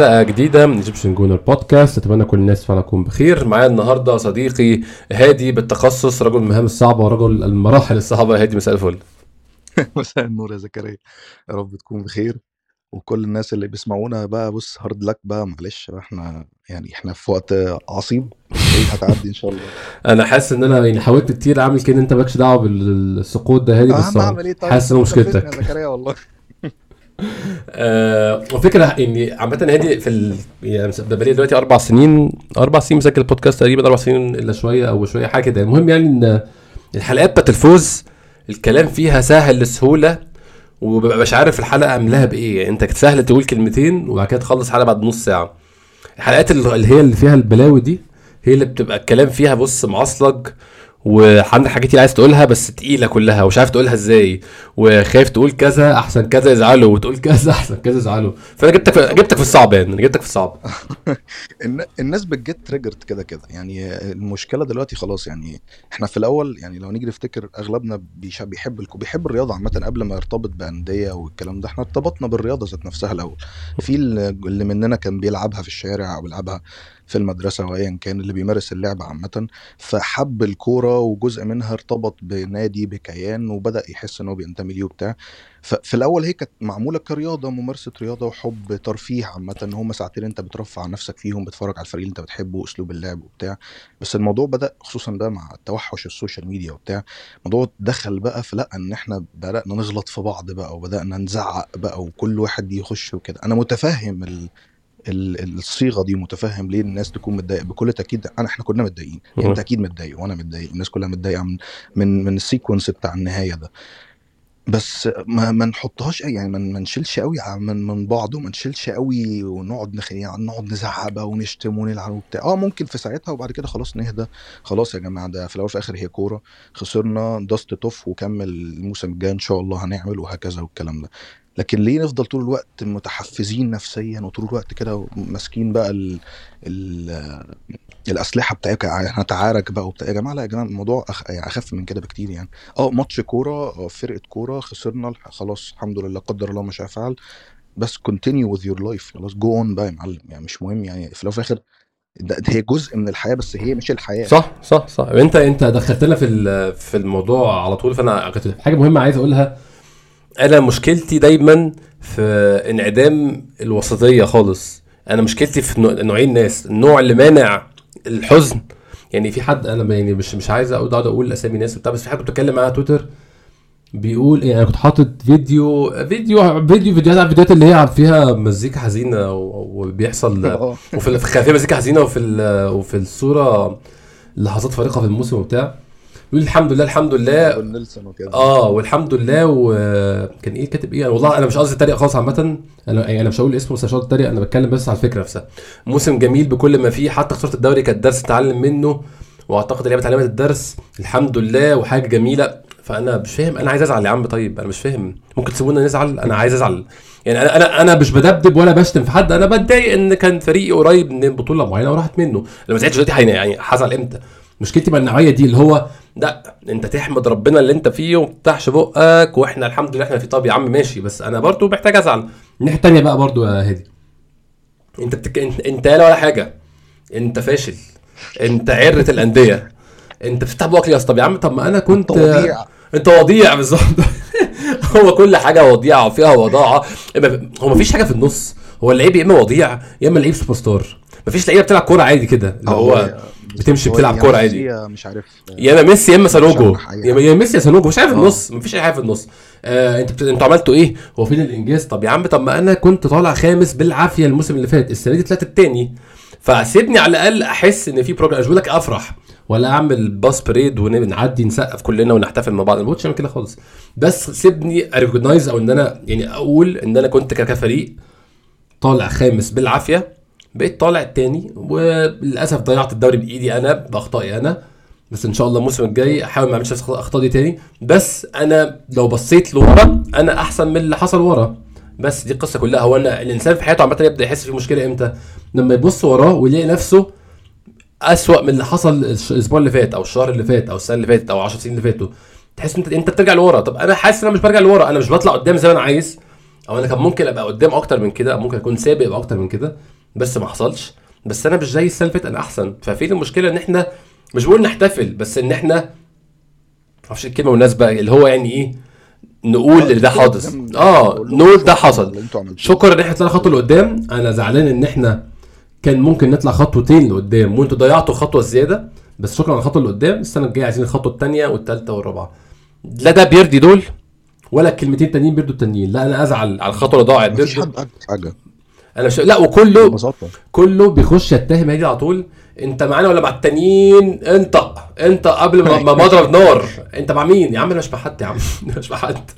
حلقة جديدة من Egyptian Gooner Podcast اتمنى كل الناس فعلا تكون بخير. معايا النهارده صديقي هادي بالتخصص رجل المهام الصعبة ورجل المراحل الصعبة. هادي مساء الفل. مساء النور يا زكريا. يا رب تكون بخير. وكل الناس اللي بيسمعونا بقى بص hard luck بقى معلش إحنا يعني إحنا في وقت عصيب. هتعدي إن شاء الله؟ أنا حاسس إن أنا يعني حاولت كتير أعمل كده. أنت مالكش دعوة بالسقوط ده هادي بس إيه طيب؟ حاسس إن مشكلتك. يا زكريا والله؟ آه وفكرة إني عامة هادي في ال... يعني بقالي دلوقتي أربع سنين أربع سنين مسجل البودكاست تقريبا أربع سنين إلا شوية أو شوية حاجة كده. المهم يعني إن الحلقات بتاعت الفوز الكلام فيها سهل وببقى مش عارف الحلقة املاها بإيه. يعني أنت سهل تقول كلمتين وبعد كده تخلص حلقة بعد نص ساعة. الحلقات اللي هي اللي فيها البلاوي دي هي اللي بتبقى الكلام فيها بص معصلج وعندك حاجات كتير عايز تقولها بس تقيلة كلها ومش عارف تقولها إزاي. وخايف تقول كذا أحسن كذا يزعلوا وتقول كذا أحسن كذا يزعلوا. فأنا جبتك في جبتك في الصعب يعني أنا جبتك في الصعب. الناس بتجيت تريجرد كده كده. يعني المشكلة دلوقتي خلاص يعني إحنا في الأول يعني لو نيجي نفتكر أغلبنا بيحب بيحب الرياضة عامة قبل ما يرتبط بأندية والكلام ده. إحنا ارتبطنا بالرياضة ذات نفسها الأول. في اللي مننا كان بيلعبها في الشارع أو بيلعبها في المدرسة وايا كان اللي بيمارس اللعبه عامة فحب الكورة وجزء منها ارتبط بنادي بكيان وبدأ يحس إن هو بينتمي ليه وبتاع. ففي الأول هي كانت معمولة كرياضة ممارسة رياضة وحب ترفيه عامة إن هم ساعتين أنت بترفع عن نفسك فيهم بتتفرج على الفريق اللي أنت بتحبه وأسلوب اللعب وبتاع. بس الموضوع بدأ خصوصا بقى مع توحش ال social media وبتاع. الموضوع دخل بقى في لأ إن إحنا بدأنا نغلط في بعض بقى وبدأنا نزعق بقى وكل واحد يخش وكده. أنا متفهم ال الصيغة دي متفهم ليه الناس تكون متضايقة؟ بكل تأكيد أنا إحنا كلنا متضايقين. يعني أنت أكيد متضايق وأنا متضايق. الناس كلها متضايقة من من من السيكونس بتاع النهاية ده. بس ما, ما نحطهاش يعني ما, نشيلش قوي من من بعض وما نشيلش قوي ونقعد نخ... يعني نقعد نزعق بقى ونشتم ونلعن وبتاع. آه ممكن في ساعتها وبعد كده خلاص نهدى. خلاص يا جماعة ده في الأول وفي الآخر هي كورة. خسرنا دست توف وكمل الموسم الجاي إن شاء الله هنعمل وهكذا والكلام ده. لكن ليه نفضل طول الوقت متحفزين نفسيا وطول الوقت كده ماسكين بقى ال ال الأسلحة بتاعتك؟ هنتعارك بقى وبتاع. يا جماعة لا يا جماعة الموضوع أخ... يعني أخف من كده بكتير يعني. آه ماتش كورة فرقة كورة خسرنا خلاص الحمد لله قدر الله ما شاء فعل. بس continue with your life خلاص go on بقى يا معلم. يعني مش مهم يعني في الآخر هي جزء من الحياة بس هي مش الحياة. صح صح صح. انت أنت دخلتنا في في الموضوع على طول. فأنا حاجة مهمة عايز أقولها. أنا مشكلتي دايما في انعدام الوسطية خالص. أنا مشكلتي في نوعين ناس. النوع اللي مانع الحزن. يعني في حد أنا يعني مش مش عايز اقعد أقول أسامي ناس وبتاع بس في حد كنت بتكلم معاه على تويتر بيقول يعني أنا كنت حاطط فيديو فيديو فيديو فيديوهات فيديوهات اللي هي فيها مزيكا حزينة وبيحصل. وفي الخلفيه مزيكا حزينة وفي وفي الصورة لحظات فارقة في الموسم وبتاع. يقول الحمد لله الحمد لله. نيلسون وكده. آه والحمد لله وكان إيه كاتب إيه؟ والله أنا مش قصدي اتريق خالص عامة. أنا يعني أنا مش هقول اسمه بس مش اتريق أنا بتكلم بس على الفكرة نفسها. موسم جميل بكل ما فيه حتى خسارة الدوري كانت درس اتعلم منه وأعتقد اللعيبة اتعلمت الدرس. الحمد لله وحاجة جميلة. فأنا مش فاهم أنا عايز أزعل يا عم. طيب أنا مش فاهم. ممكن تسيبونا نزعل؟ أنا عايز أزعل. يعني أنا أنا أنا مش بدبدب ولا بشتم في حد. أنا بتضايق إن كان فريقي قريب من بطولة معينة وراحت منه. لما زعلت دلوقتي يعني هزعل إمتى؟ مشكلتي مع النوعية دي اللي هو لا انت تحمد ربنا اللي انت فيه وما تفتحش بقك وإحنا الحمد لله إحنا في طب يا عم ماشي. بس أنا برضو محتاج ازعل. الناحية الثانية بقى برضو يا هادي. انت بتك... انت, انت لا ولا حاجة؟ انت فاشل. انت عرة الأندية. انت بتفتح بقك ليه يا اسطى يا عم طب ما أنا كنت انت وضيع. انت وضيع بالظبط. هو كل حاجة وضيعة وفيها وضاعة. هو مفيش حاجة في النص. هو اللعيب يا إما وضيع يا إما لعيب سوبر ستار. مفيش لعيبة بتلعب كورة عادي كده. اللي هو بتمشي بتلعب كورة عادي. مش عارف يا اما ميسي يا إما سانوجو. يا ميسي يا سانوجو. مش عارف النص مفيش اي حاجة في النص. آه انت بت... أنتوا عملتوا إيه؟ هو فين الإنجاز؟ طب يا عم طب ما أنا كنت طالع خامس بالعافية الموسم اللي فات السنة دي طلعت التاني. فسيبني على الأقل أحس إن في بروجرام بقول لك أفرح ولا أعمل باس بريد ونعدي نسقف كلنا ونحتفل مع بعض. ما بقولش كده خالص. بس سيبني اريكوجنايز أو إن أنا يعني أقول إن أنا كنت كفريق طالع خامس بالعافية بقيت طالع التاني وللأسف ضيعت الدوري بإيدي أنا بأخطائي أنا. بس إن شاء الله الموسم الجاي أحاول ما أعملش الاخطاء دي تاني. بس أنا لو بصيت لورا أنا أحسن من اللي حصل ورا. بس دي القصة كلها. هو أنا الإنسان في حياته عامة يبدأ يحس في مشكلة إمتى؟ لما يبص وراه ويلاقي نفسه أسوأ من اللي حصل الأسبوع اللي فات أو الشهر اللي فات أو السنة اللي فاتت أو 10 سنين اللي فاتوا. تحس انت أنت بترجع لورا. طب أنا حاسس إن أنا مش برجع لورا. أنا مش بطلع قدام زي ما أنا عايز. أو أنا كان ممكن أبقى قدام أكتر من كده ممكن أكون سابق أكتر من كده. بس ما حصلش. بس أنا مش زي السنة اللي فاتت أنا احسن ففين المشكلة إن إحنا مش بقول نحتفل بس إن إحنا معرفش الكلمة مناسبه اللي هو يعني إيه نقول اللي ده حاصل آه نقول ده حصل. شكرا إن إحنا طلعنا خطوة لقدام. أنا زعلان إن إحنا كان ممكن نطلع خطوتين لقدام. وأنتوا ضيعتوا خطوة زيادة بس شكرا على الخطوه اللي قدام السنة الجاية عايزين الخطوة الثانية والثالثه والرابعة. لا ده بيرضي دول ولا الكلمتين التانيين بيرضوا التانيين. لا أنا أزعل على الخطوة اللي ضاعت مفيش حد حاجة. أنا مش لا وكله ببساطة. كله بيخش يتهم هادي على طول. أنت معانا ولا مع التانيين؟ انت انت قبل ما ما مضرب نار. أنت مع مين؟ يا عم أنا مش مع حد يا عم. مش مع حد.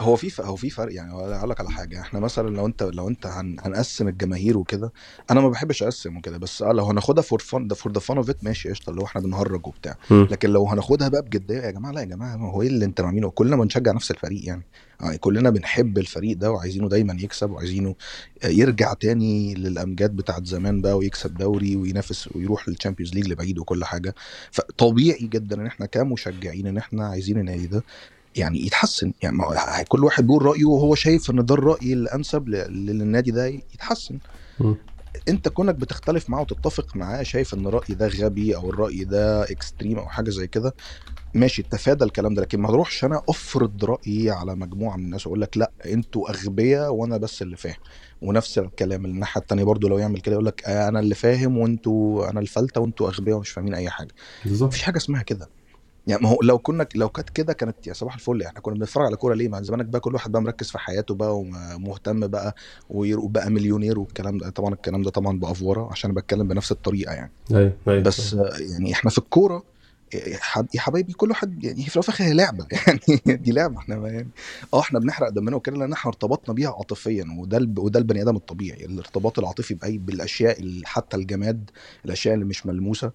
هو في هو في فرق. يعني أقول لك على حاجة. إحنا مثلا لو انت لو أنت هن هنقسم الجماهير وكده أنا ما بحبش أقسم وكده. بس آه لو هناخدها for fun ده for the fun of it ماشي قشطة. اللي هو إحنا بنهرج وبتاع. لكن لو هناخدها بقى بجدية يا جماعة لا يا جماعة ما هو إيه اللي أنت عاملينه كلنا بنشجع نفس الفريق يعني. يعني كلنا بنحب الفريق ده وعايزينه دايما يكسب وعايزينه يرجع تاني للأمجاد بتاعت زمان بقى ويكسب دوري وينافس ويروح لل Champions League لبعيد وكل حاجة. فطبيعي جدا إن إحنا كمشجعين إن إحنا عايزين النادي ده يعني يتحسن. يعني كل واحد بيقول رأيه وهو شايف إن ده الرأي الأنسب للنادي ده يتحسن. انت كونك بتختلف معاه وتتفق معاه شايف ان الرأي ده غبي أو الرأي ده extreme أو حاجة زي كده ماشي تفادى الكلام ده. لكن ما اروحش أنا افرض رأيي على مجموعة من الناس واقول لك لا أنتوا اغبياء وأنا بس اللي فاهم. ونفس الكلام الناحية التانية برضو لو يعمل كده يقول لك آه أنا اللي فاهم وانتوا أنا الفلتة وانتوا اغبياء ومش فاهمين اي حاجة. بالظبط. مفيش حاجة اسمها كده. يعني ما هو لو كنا لو كانت كده كانت يا صباح الفل. إحنا كنا بنتفرج على كورة ليه؟ ما زمانك بقى كل واحد بقى مركز في حياته بقى ومهتم بقى وبقى مليونير والكلام ده. طبعا الكلام ده طبعا بافوره عشان أنا بتكلم بنفس الطريقة يعني. أيوه أيوه بس آه، يعني إحنا في الكورة يا حب- يا حبايبي كل واحد يعني في الآخر هي لعبة. يعني دي لعبة. إحنا يعني آه إحنا بنحرق دمنا وكده لأن إحنا ارتبطنا بيها عاطفيا وده. وده البني آدم الطبيعي. الارتباط العاطفي باي بالأشياء ال- حتى الجماد الأشياء اللي مش ملموسة.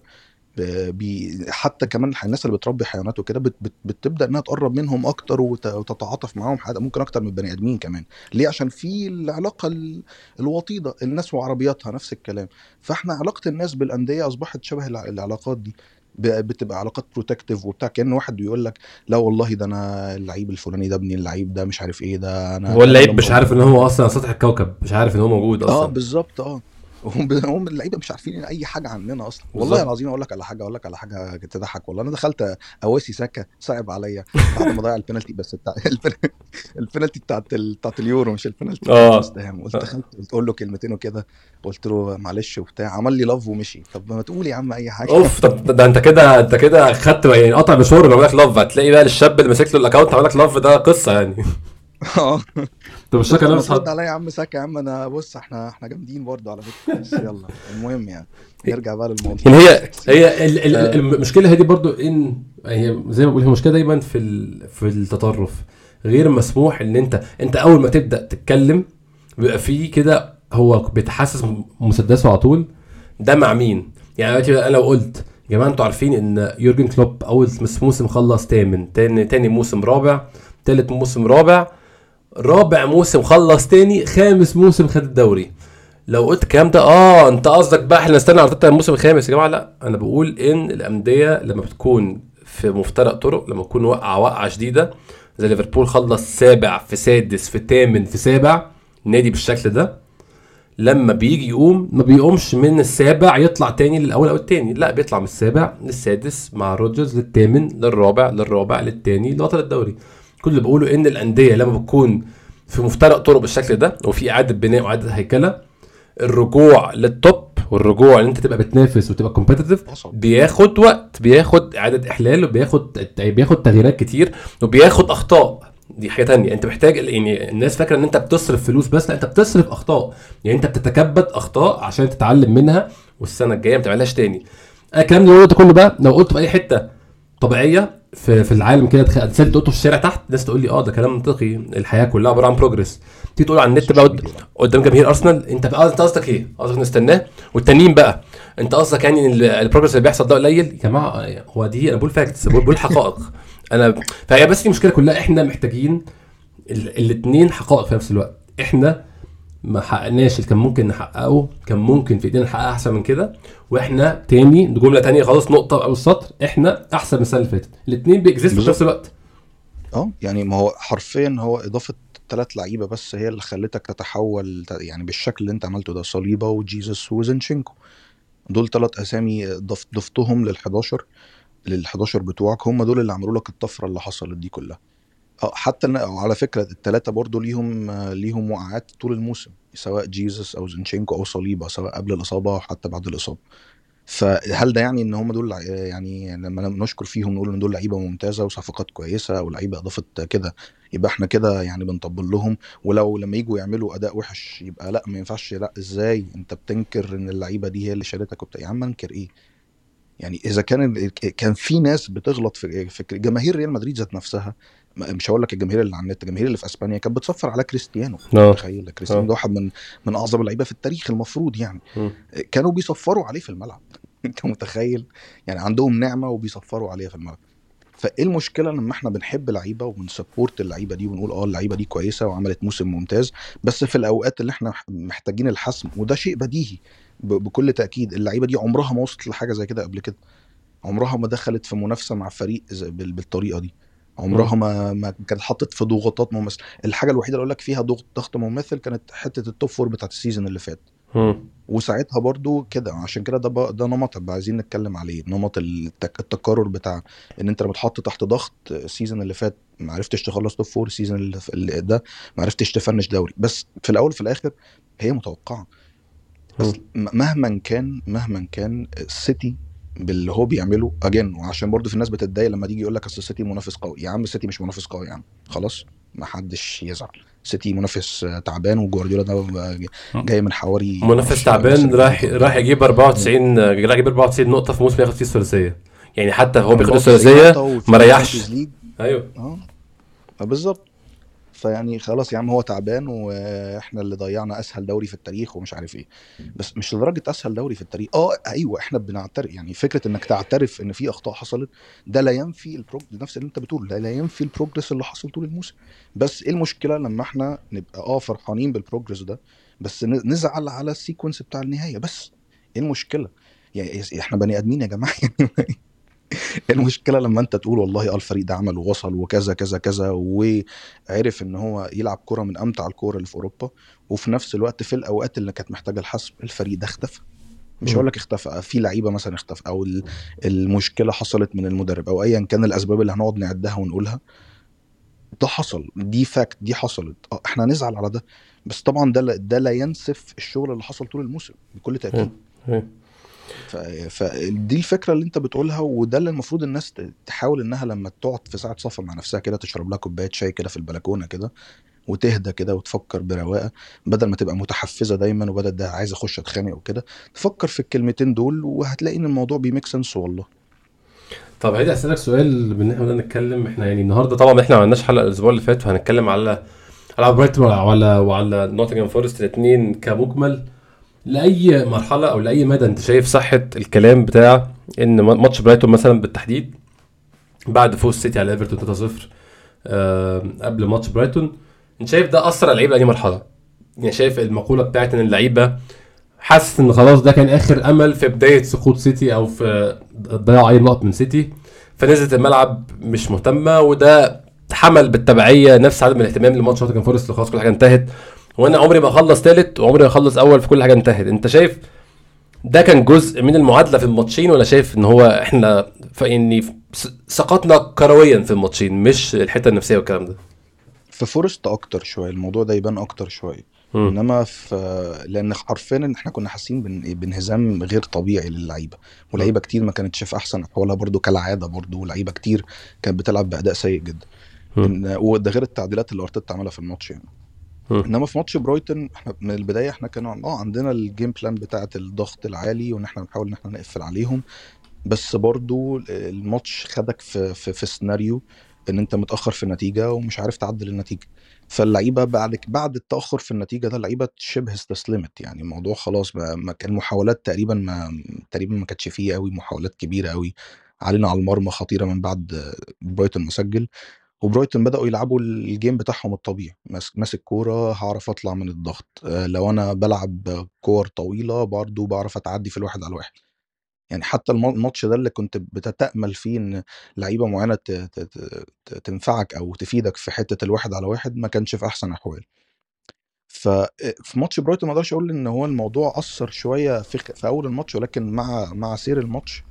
بي... حتى كمان الناس اللي بتربي حيوانات وكده بت... بت... بتبدأ إنها تقرب منهم أكتر وت... وتتعاطف معاهم حتى ممكن أكتر من البني آدمين كمان. ليه؟ عشان في العلاقة ال... الوطيدة الناس وعربياتها نفس الكلام. فإحنا علاقة الناس بالأندية أصبحت شبه الع- العلاقات دي. بتبقى علاقات protective وبتاع كأن واحد بيقول لك لا والله ده أنا اللعيب الفلاني ده ابني اللعيب ده مش عارف إيه ده أنا هو اللعيب مش عارف إن هو أصلا سطح الكوكب مش عارف إن هو موجود آه أصلا. بالظبط آه. هم هم اللعيبة مش عارفين أي حاجة عننا أصلا. والله. العظيم أقول لك على حاجة أقول لك على حاجة تضحك. والله أنا دخلت أواسي ساكا صعب عليا بعد ما ضيع البنالتي بس بتاع ال pen- ال penalty بتاعت ال- بتاعت اليورو مش البنالتي آه قلت دخلت قلت له كلمتين وكده قلت له معلش وبتاع عمل لي love ومشي. طب ما تقول يا عم أي حاجة. أوف طب ده أنت كده أنت كده خدت يعني قطع مشوار لو لك love هتلاقي بقى الشاب اللي ماسك له ال account عمل لك love ده قصة يعني. آه طب ما نفس ترد عليا يا عم ساكا يا عم أنا بص إحنا إحنا جامدين برضه على فكرة بس يلا المهم يعني نرجع بقى للموضوع. يعني هي هي ال- ال- ال- المشكلة هي برضو إن هي زي ما بقول هي مشكلة دايما في ال- في التطرف. غير مسموح إن أنت أنت أول ما تبدأ تتكلم بيبقى في كده هو بيتحسس مسدسه على طول. ده مع مين؟ يعني دلوقتي أنا لو قلت يا جماعة أنتوا عارفين إن يورجن كلوب أول موسم خلص تامن تاني تاني موسم رابع تالت موسم رابع رابع موسم خلص تاني خامس موسم خد الدوري. لو قلت الكلام ده آه أنت قصدك بقى إحنا نستنى ارتيتا الموسم الخامس يا جماعة؟ لا أنا بقول إن الأندية لما بتكون في مفترق طرق لما تكون وقعه وقعه شديدة زي ليفربول خلص سابع في سادس في ثامن في سابع نادي بالشكل ده لما بيجي يقوم ما بيقومش من السابع يطلع تاني للأول أو التاني. لا بيطلع من السابع للسادس مع روجرز للثامن للرابع للرابع للتاني لبطل الدوري كل اللي بقوله إن الأندية لما بتكون في مفترق طرق بالشكل ده وفي إعادة بناء وإعادة هيكلة الرجوع لل top والرجوع إن أنت تبقى بتنافس وتبقى competitive أصعب. بياخد وقت بياخد إعادة إحلال وبياخد بياخد تغييرات كتير وبياخد أخطاء. دي حاجة تانية. أنت محتاج يعني الناس فاكرة إن أنت بتصرف فلوس بس لا أنت بتصرف أخطاء. يعني أنت بتتكبد أخطاء عشان تتعلم منها والسنة الجاية ما تعملهاش تاني. أنا الكلام اللي قلته كله بقى لو قلته في أي حتة طبيعية في في العالم كده تخ- تسال قلته في الشارع تحت الناس تقول لي آه ده كلام منطقي الحياة كلها عبارة عن بروجرس تيجي تقول على النت بقى قد- قدام جماهير أرسنال أنت بقى أنت قصدك إيه؟ قصدك نستناه؟ والتانيين بقى أنت قصدك يعني البروجرس اللي بيحصل ده قليل؟ يا جماعة هو دي أنا بقول facts بقول حقائق. أنا فهي بس دي مشكلة كلها إحنا محتاجين الاثنين حقائق في نفس الوقت. إحنا ما حققناش اللي كان ممكن نحققه كان ممكن في إيدينا نحقق أحسن من كده. وإحنا تاني جملة تانية خلاص نقطة أول السطر. إحنا أحسن من السنة اللي فاتت. الاثنين بي exist وا في. نفس الوقت. آه يعني ما هو حرفيا هو إضافة ثلاث لعيبة بس هي اللي خلتك تتحول يعني بالشكل اللي أنت عملته ده. صليبا وجيزس وزنشينكو دول ثلاث أسامي ضف ضفتهم لل 11 لل 11 بتوعك. هم دول اللي عملوا لك الطفرة اللي حصلت دي كلها. آه حتى على فكرة الثلاثه برضو ليهم ليهم وقعات طول الموسم سواء جيزس أو زنشينكو أو صليبا سواء قبل الإصابة أو حتى بعد الإصابة. فهل ده يعني إن هم دول يعني لما نشكر فيهم نقول إن دول لعيبة ممتازة وصفقات كويسة أو لعيبه اضافت كده يبقى إحنا كده يعني بنطبل لهم. ولو لما يجوا يعملوا أداء وحش يبقى لأ ما ينفعش لأ إزاي؟ أنت بتنكر إن اللعيبة دي هي اللي شالتك وبتاع. يا عم أنكر إيه؟ يعني إذا كان كان في ناس بتغلط في جماهير ريال مدريد ذات نفسها مش هقول لك الجماهير اللي على النت الجماهير اللي في إسبانيا كانت بتصفر على كريستيانو آه. تخيل كريستيانو. ده واحد من من أعظم اللعيبة في التاريخ المفروض يعني. مم. كانوا بيصفروا عليه في الملعب. أنت متخيل؟ يعني عندهم نعمة وبيصفروا عليها في الملعب. فإيه المشكلة لما إحنا بنحب لعيبة وبنسبورت اللعيبة دي ونقول آه اللعيبة دي كويسة وعملت موسم ممتاز بس في الأوقات اللي إحنا محتاجين الحسم وده شيء بديهي بكل تأكيد. اللعيبة دي عمرها ما وصلت لحاجة زي كده قبل كده. عمرها ما دخلت في منافسة مع فريق بالطريقة دي. عمرها ما ما كانت حطت في ضغوطات مماثله الحاجة الوحيدة اللي أقول لك فيها ضغط ضغط مماثل كانت حتة ال top four بتاعت ال season اللي فات. وساعتها برضو كده عشان كده ده بقى- ده نمط بقى عايزين نتكلم عليه. نمط التك... التكرر بتاع إن أنت لما تحط تحت ضغط ال season اللي فات ما عرفتش تخلص top four ال season اللي اللي ده ما عرفتش تفنش دوري. بس في الأول وفي الآخر هي متوقعة. بس مهما كان مهما كان السيتي باللي هو بيعمله. اجين وعشان برضو في ناس بتتضايق لما تيجي يقول لك أصل السيتي منافس قوي. يا عم السيتي مش منافس قوي يا عم. خلاص ما حدش يزعل. سيتي منافس تعبان وجوارديولا ده آه، جاي من حواري منافس تعبان راح. راح يجيب 94 راح يجيب 94 نقطة في موسم ياخد فيه الثلاثية. يعني حتى هو بياخد 94 الثلاثية ما ريحش. أيوه. آه. آه، بالظبط. فيعني خلاص يا عم هو تعبان وإحنا اللي ضيعنا أسهل دوري في التاريخ ومش عارف إيه. بس مش لدرجة أسهل دوري في التاريخ. آه أيوه إحنا بنعترف يعني فكرة إنك تعترف إن في أخطاء حصلت ده لا ينفي البروجـ نفس اللي أنت بتقوله ده لا ينفي ال progress اللي حصل طول الموسم. بس إيه المشكلة لما إحنا نبقى آه فرحانين بال progress ده بس نزعل على ال sequence بتاع النهاية بس؟ إيه المشكلة؟ يعني إحنا بني آدمين يا جماعة؟ المشكلة لما انت تقول والله آه الفريق ده عمل ووصل وكذا كذا كذا وعرف ان هو يلعب كرة من أمتع الكوره اللي في أوروبا وفي نفس الوقت في الأوقات اللي كانت محتاجة الحسم الفريق ده اختفى. مش. هقول لك اختفى في لعيبة مثلا اختفى أو ال- المشكلة حصلت من المدرب أو ايا كان الأسباب اللي هنقعد نعدها ونقولها. ده حصل دي فاكت دي حصلت. آه إحنا نزعل على ده. بس طبعا ده ده لا ينسف الشغل اللي حصل طول الموسم بكل تأكيد. فدي الفكرة اللي انت بتقولها وده اللي المفروض الناس تحاول انها لما تقعد في ساعة صفا مع نفسها كده تشرب لها كوباية شاي كده في البلكونة كده وتهدى كده وتفكر برواقة بدل ما تبقى متحفزة دايما وبدل ده عايز أخش أتخانق وكده تفكر في الكلمتين دول وهتلاقي إن الموضوع بي make sense والله. طب عايز أسألك سؤال بان إحنا نتكلم إحنا يعني النهارده طبعا إحنا ما عملناش حلقة الأسبوع اللي فات وهنتكلم على على برايتون وعلى وعلى نوتنجهام فورست الاثنين كمجمل. لأي مرحلة أو لأي مدى أنت شايف صحة الكلام بتاع إن ماتش برايتون مثلا بالتحديد بعد فوز سيتي على إيفرتون 3-0 آه قبل ماتش برايتون أنت شايف ده أثر على اللعيبة انهي مرحلة؟ يعني شايف المقولة بتاعت إن اللعيبة حاسس إن خلاص ده كان آخر أمل في بداية سقوط سيتي أو في ضياع أي نقط من سيتي فنزلت الملعب مش مهتمة وده حمل بالتبعية نفس عدم الاهتمام لماتش نوتنجهام فورست خلاص كل حاجة انتهت وأنا عمري ما أخلص ثالث وعمري ما أخلص أول في كل حاجة انتهت. أنت شايف ده كان جزء من المعادلة في الماتشين ولا شايف إن هو إحنا ف- يعني سقطنا كرويا في الماتشين مش الحتة النفسية والكلام ده؟ في فورست أكتر شوية الموضوع ده يبان أكتر شوية. إنما في لأن حرفيا إن إحنا كنا حاسين بان- بانهزام غير طبيعي للعيبة. ولعيبة كتير ما كانتش في أحسن أحوالها برضو كالعادة برضو ولعيبة كتير كانت بتلعب بأداء سيء جدا. وده غير التعديلات اللي أرتيتا عملها في الماتش يعني. انما في ماتش برايتون إحنا من البداية إحنا كان آه عندنا ال game plan بتاعه الضغط العالي وان إحنا بنحاول ان إحنا نقفل عليهم. بس برضو الماتش خدك في في, في سيناريو ان انت متأخر في النتيجة ومش عارف تعدل النتيجة. فاللعيبة بعد بعد التأخر في النتيجة ده اللعيبه شبه استسلمت. يعني الموضوع خلاص بقى ما كان محاولات تقريبا ما تقريبا ما كانتش فيه قوي محاولات كبيرة قوي. علينا على المرمى خطيرة من بعد برايتون ما سجل وبرايتون بدأوا يلعبوا ال game بتاعهم الطبيعي. ماسك كورة هعرف أطلع من الضغط. آه، لو أنا بلعب كور طويلة برضو بعرف أتعدي في الواحد على الواحد. يعني حتى الم- الماتش ده اللي كنت بتتأمل فيه إن ت- ت- تنفعك أو تفيدك في حتة الواحد على واحد ما كانش في أحسن أحوال. ففي ماتش برايتون ما أقدرش أقول إن هو الموضوع أثر شوية في في أول الماتش ولكن مع مع سير الماتش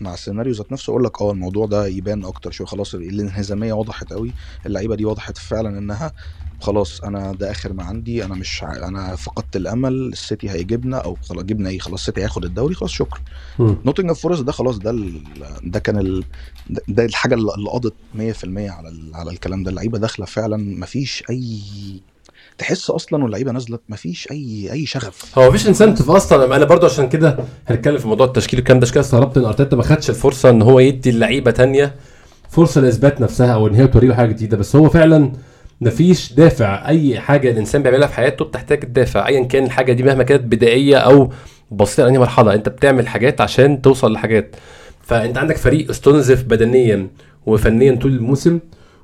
مع السيناريو ذات نفسه أقول لك آه الموضوع ده يبان أكتر شوية. خلاص الانهزامية وضحت قوي اللعيبة دي وضحت فعلا إنها خلاص أنا ده آخر ما عندي أنا مش ع... أنا فقدت الأمل السيتي هيجيبنا أو خلاص جبنا إيه؟ خلاص السيتي هياخد الدوري خلاص شكرا. نوتنجهام فورست ده خلاص ده ال... ده كان ال... ده- الحاجة اللي قضت 100% على ال... على الكلام ده. اللعيبة داخلة فعلا مفيش أي تحس أصلا واللعيبة نازلة مفيش أي أي شغف. هو مفيش incentive أصلا. أنا برضو عشان كده هنتكلم في موضوع التشكيل الكلام ده. عشان كده استغربت إن أرتيتا ما خدش الفرصة إن هو يدي اللعيبة تانية فرصة لإثبات نفسها أو إن هي توري له حاجة جديدة. بس هو فعلا مفيش دافع أي حاجة الإنسان بيعملها في حياته بتحتاج الدافع ايا كان الحاجة دي مهما كانت بدائية أو بسيطه لانهي مرحلة أنت بتعمل حاجات عشان توصل لحاجات. فأنت عندك فريق استنزف بدنيا وفنيا طول الموسم.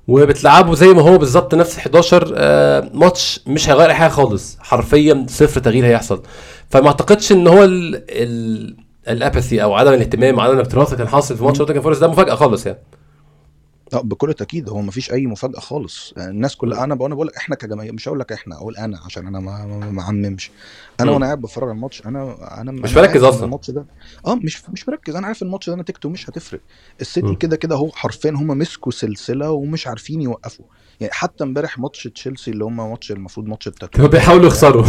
وبتلعبه زي ما هو بالظبط نفس 11 آه، ماتش مش هيغير أي حاجة خالص. حرفيا صفر تغيير هيحصل. فما اعتقدش إن هو ال ال ال apathy أو عدم الاهتمام عدم الاكتراث اللي كان حاصل في ماتش نوتنجهام فورست ده مفاجأة خالص يعني. لا بكل تأكيد هو مفيش أي مفاجأة خالص. يعني الناس كلها أنا بقول أنا بقول لك إحنا كجماهير مش هقول لك إحنا أقول أنا عشان أنا ما ما- اعممش أنا. وأنا قاعد بتفرج على الماتش أنا أنا مش مركز أصلاً. الماتش ده آه مش مش مركز. أنا عارف الماتش ده نتيجته مش هتفرق. السيتي. كده كده هو حرفيا هم مسكوا سلسلة ومش عارفين يوقفوا. يعني حتى امبارح ماتش تشيلسي اللي هم ماتش المفروض ماتش التتويج بيحاولوا يخسروا.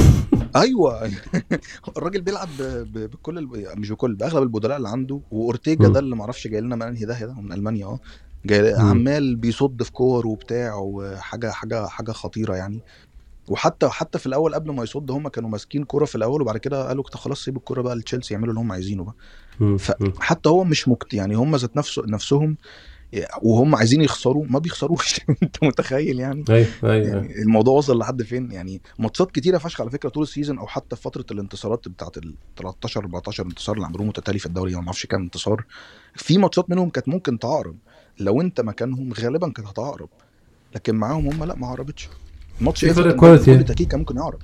أيوه. الراجل بيلعب بكل الب... مش بكل بأغلب البدلاء اللي عنده وأورتيجا. ده اللي معرفش جاي لنا من أنهي ده من ألمانيا آه. جاي. عمال بيصد في كور وبتاع وحاجة حاجة حاجة خطيرة يعني. وحتى حتى في الأول قبل ما يصد هم كانوا ماسكين كورة في الأول وبعد كده قالوا خلاص سيب الكورة بقى لتشيلسي يعملوا اللي هم عايزينه بقى. فحتى هو مش مكت يعني هم ذات نفسه نفسهم وهم عايزين يخسروا ما بيخسروش أنت متخيل يعني؟ أيوه أيوه يعني الموضوع وصل لحد فين؟ يعني ماتشات كتيرة فشخ على فكرة طول ال season أو حتى في فترة الانتصارات بتاعت ال 13 14 انتصار اللي عملوه متتالي في الدوري ما أعرفش كام انتصار. في ماتشات منهم كانت ممكن تعقرب لو انت مكانهم غالبا كانت هتعقرب لكن معاهم هم لا ما عقربتش ماتش إيفرتون تاكيد كان ممكن يعقرب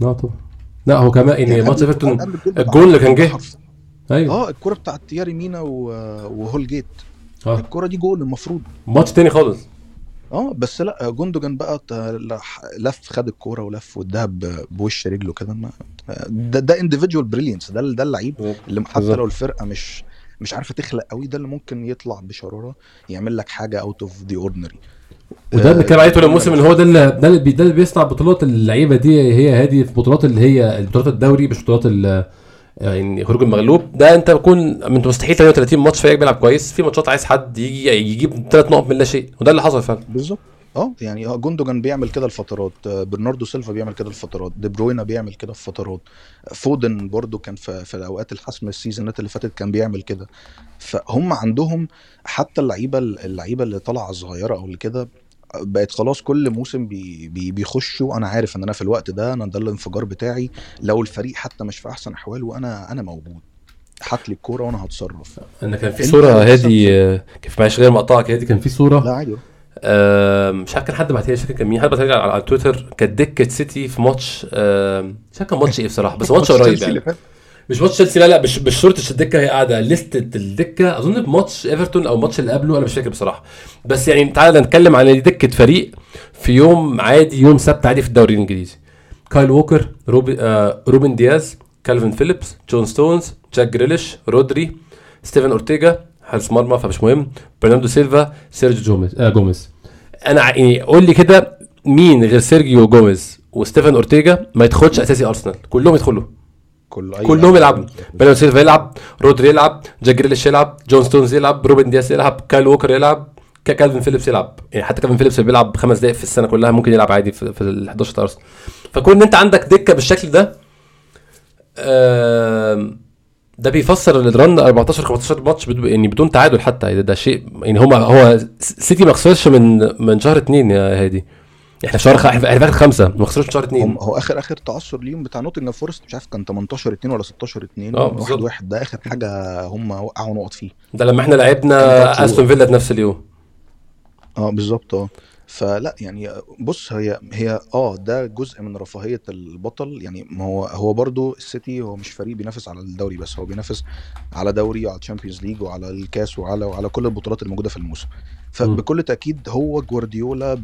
لا طبعا. لا هو كمان يعني ماتش إيفرتون الجول اللي كان جه. أيوه. آه الكرة بتاعت تياري مينا و- وهولجيت آه. الكرة دي جول المفروض. ماتش تاني خالص. آه بس لا جوندوجان بقى لف خد الكوره ولف واداها بوش رجله كده. ده ده individual brilliance ده ده اللعيب اللي حتى. لو الفرقة مش مش عارفة تخلق قوي ده اللي ممكن يطلع بشرارة يعمل لك حاجة out of the ordinary وده بنتكلم عليه طول الموسم ان هو ده اللي ده اللي, ده اللي بيصنع بطولات اللعيبة دي هي هذه في بطولات اللي هي بطولات الدوري مش بطولات ال- يعني خروج المغلوب. ده انت بكون انت مستحيل 38 ماتش فريقك بيلعب كويس. في ماتشات عايز حد يجي يجيب ثلاث نقط من لا شيء. وده اللي حصل فعلا. بالظبط. آه يعني آه جوندوجان بيعمل كده الفترات آه، برناردو سيلفا بيعمل كده الفترات دي بروينا بيعمل كده في فترات فودن برضو كان في, في الاوقات الحاسمه ال seasons ات اللي فاتت كان بيعمل كده. فهم عندهم حتى اللعيبة اللعيبة اللي طالعة صغيرة أو اللي كده بقت خلاص كل موسم بي بي بيخشوا أنا عارف إن أنا في الوقت ده أنا ده الانفجار بتاعي لو الفريق حتى مش في أحسن أحواله أنا أنا موجود هات لي الكورة وأنا هتصرف. إن كان في صورة هادي آه، كان معلش غير مقطعك هادي كان في صورة؟ لا عادي. آه، مش عارف كان حد بعتها لي مش فاكر كان مين. حد بعتها لي على, تويتر كانت دكة سيتي في ماتش مش عارف كان ماتش إيه بصراحة بس ماتش قريب يعني. مش ماتش تشيلسي لا لا مش مش شرطه الدكة هي قاعدة. لستة الدكة أظن بماتش إيفرتون أو الماتش اللي قبله أنا مش فاكر بصراحة. بس يعني تعالى نتكلم عن دكة فريق في يوم عادي يوم سبت عادي في الدوري الإنجليزي. كايل ووكر روبي آه روبن دياز كالفين فيليبس جون ستونز جاك جريليش رودري ستيفن أورتيجا حارس مرمى فمش مهم برناردو سيلفا سيرجيو جوميز آه جوميز. أنا يعني قول لي كده مين غير سيرجيو جوميز وستيفن أورتيجا ما يدخلش أساسي أرسنال؟ كلهم يدخلوا. كل أي كلهم يلعبوا. برناردو سيلفا يلعب رودري يلعب جاك جريليش يلعب جون ستونز يلعب روبن دياس يلعب كايل ووكر يلعب كا- كالفين فيليبس يلعب. يعني حتى كالفين فيليبس اللي بيلعب خمس دقائق في السنة كلها ممكن يلعب عادي في, في ال 11 بتاع أرسنال. فكون إن أنت عندك دكة بالشكل ده آم، ده بيفسر ال run 14 15 ماتش يعني بدون تعادل حتى. يعني ده, شيء يعني هو هو سيتي ما خسرش من من شهر اثنين يا هادي. إحنا شهر خ... إحنا في آخر خمسة. ما خسروش من شهر اثنين هو اخر آخر تعثر ليهم بتاع نوتنجهام فورست مش عارف كان 18 2 ولا 16 2 آه، واحد. واحد. ده آخر حاجة هم وقعوا نقط فيه. ده لما إحنا لعبنا استون فيلا في نفس اليوم. آه بالظبط آه. فلا يعني بص هي هي آه ده جزء من رفاهية البطل. يعني ما هو هو برضو السيتي هو مش فريق بينافس على الدوري بس هو بينافس على دوري وعلى الشامبيونز ليج وعلى الكاس وعلى وعلى كل البطولات الموجودة في الموسم. فبكل تأكيد هو جوارديولا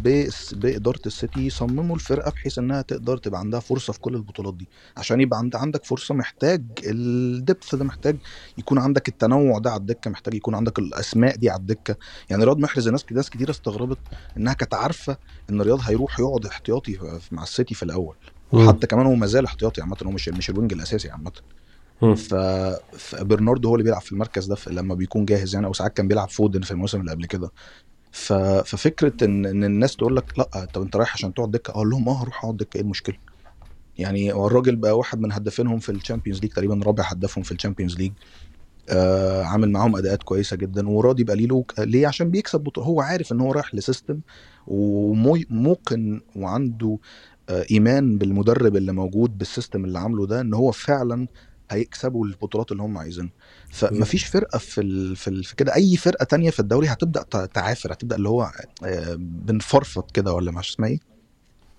بإدارة السيتي صمموا الفرقة بحيث إنها تقدر تبقى عندها فرصة في كل البطولات دي عشان يبقى عند عندك فرصة محتاج ال depth ده محتاج يكون عندك التنوع ده على الدكة محتاج يكون عندك الأسماء دي على الدكة يعني رياض محرز ناس ناس كتير استغربت إنها كانت عارفة إن رياض هيروح يقعد احتياطي مع السيتي في الأول مم. وحتى كمان هو ما زال احتياطي عامة هو مش مش ال wing الأساسي عامة. ف... فبرناردو هو اللي بيلعب في المركز ده. لما بيكون جاهز يعني أو ساعات كان بيلعب فودن في الموسم اللي قبل كده. ف... ففكرة ان إن الناس تقول لك لأ طب أنت رايح عشان تقعد دكة؟ أقول لهم آه هروح أقعد دكة إيه المشكلة؟ يعني هو الراجل بقى واحد من هدافينهم في الشامبيونز ليج تقريبا رابع هدافهم في الشامبيونز ليج. آه عامل معاهم أداءات كويسة جدا وراضي بقى ليه؟ ليه عشان بيكسب بطولة. هو عارف إن هو رايح ل system وموقن وعنده آه إيمان بالمدرب اللي موجود بال system اللي عامله ده إن هو فعلا هيكسبوا البطولات اللي هم عايزينها. فمفيش فرقة في ال... في, ال... في كده. أي فرقة تانية في الدوري هتبدأ تعافر هتبدأ اللي هو آه بنفرفط كده ولا مش اسمها إيه؟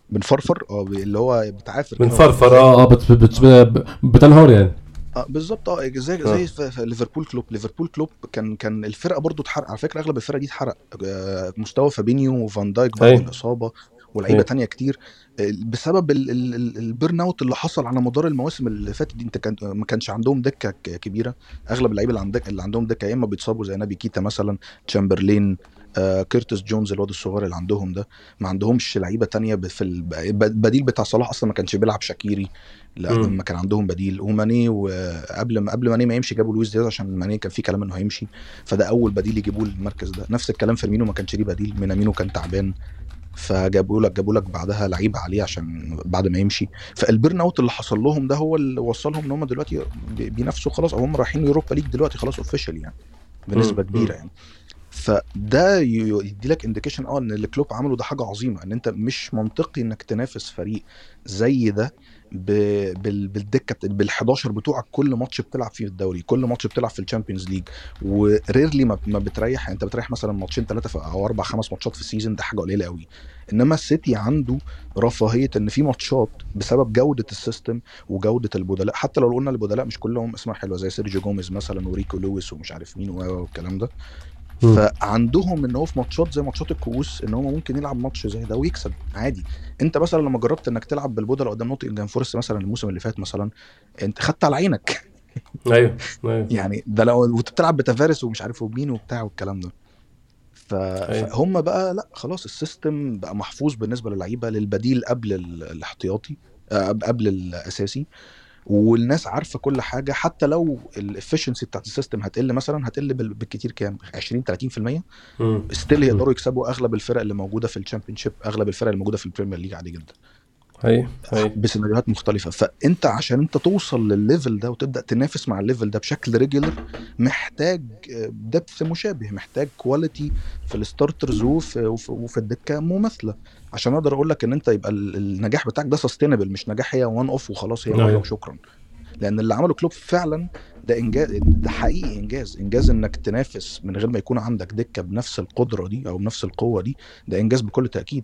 بنفرفر؟ آه اللي هو بتعافر بنفرفر آه آه بت- بت- بت- بتنهار يعني. آه بالظبط. آه زي آه. زي في ليفربول كلوب. ليفربول كلوب كان كان الفرقة برضو اتحرق. على فكرة أغلب الفرقة دي اتحرق. آه، مستوى فابينيو وفان دايك بعد أيوة. الإصابة. ولعيبة أيوة. تانية كتير آه، بسبب ال- ال- ال- ال burnout اللي حصل على مدار المواسم اللي فاتت دي انت كان ما كانش عندهم دكة كبيرة. أغلب اللعيبة اللي عندك اللي عندهم دكة يا إما بيتصابوا زي نبي كيتا مثلا تشامبرلين آه كيرتس جونز الواد الصغير اللي عندهم ده. ما عندهمش لعيبة تانية في الب- البديل بتاع صلاح أصلا ما كانش بيلعب شاكيري لا. لما كان عندهم بديل. وماني وقبل ما قبل ماني ما يمشي جابوا لويس دياز عشان ماني كان في كلام إنه هيمشي. فده أول بديل يجيبوه للمركز ده. نفس الكلام فيرمينو ما كانش ليه بديل. مينامينو كان تعبان. فجابوا لك جابوا لك بعدها لعيب عليه عشان بعد ما يمشي فال burnout اللي حصل لهم ده هو اللي وصلهم إن هم دلوقتي بي- بينافسوا خلاص أو هم رايحين يوروبا ليج دلوقتي خلاص official يعني بنسبة. كبيرة يعني فده يدي لك indication آه إن اللي كلوب عمله ده حاجة عظيمة إن أنت مش منطقي إنك تنافس فريق زي ده بالدكة بال 11 بتوعك كل ماتش بتلعب فيه في الدوري كل ماتش بتلعب في الشامبيونز ليج و rarely ما بتريح يعني انت بتريح مثلا ماتشين ثلاثة أو أربع خمس ماتشات في ال season ده حاجة قليلة قوي إنما السيتي عنده رفاهية إن في ماتشات بسبب جودة ال system وجودة البدلاء. حتى لو قلنا البدلاء مش كلهم اسماء حلوة زي سيرجيو جوميز مثلا وريكو لويس ومش عارف مين والكلام ده. فعندهم إن هو في ماتشات زي ماتشات الكؤوس إن هو ممكن يلعب ماتش زي ده ويكسب عادي. أنت مثلا لما جربت إنك تلعب بالبدلا قدام نوتنجهام فورست مثلا الموسم اللي فات مثلا أنت خدت على عينك. أيوه أيوه. يعني ده لو وبتلعب بتافارس ومش عارف ومين وبتاع والكلام ده. ف... أيوة. فهم بقى لا خلاص ال system بقى محفوظ بالنسبة للعيبة للبديل قبل ال- الاحتياطي آه، قبل الأساسي. والناس عارفة كل حاجة حتى لو ال efficiency بتاعت ال system هتقل مثلا هتقل بال- بالكتير كام؟ 20 30% مم. still يقدروا يكسبوا أغلب الفرق اللي موجودة في الشامبيونشيب أغلب الفرق اللي موجودة في البريمير ليج عادي جدا. أيوه أيوه بسيناريوهات مختلفة. فأنت عشان أنت توصل للل level ده وتبدأ تنافس مع ال level ده بشكل regular محتاج depth مشابه محتاج quality في ال starters وفي, الدكة مماثلة. عشان أقدر أقول لك إن أنت يبقى ال- النجاح بتاعك ده sustainable مش نجاح هي one-off وخلاص هي مره أيوة. وشكرا. لأن اللي عمله كلوب فعلا ده إنجاز ده حقيقي إنجاز. إنجاز إنك تنافس من غير ما يكون عندك دكة بنفس القدرة دي أو بنفس القوة دي ده إنجاز بكل تأكيد.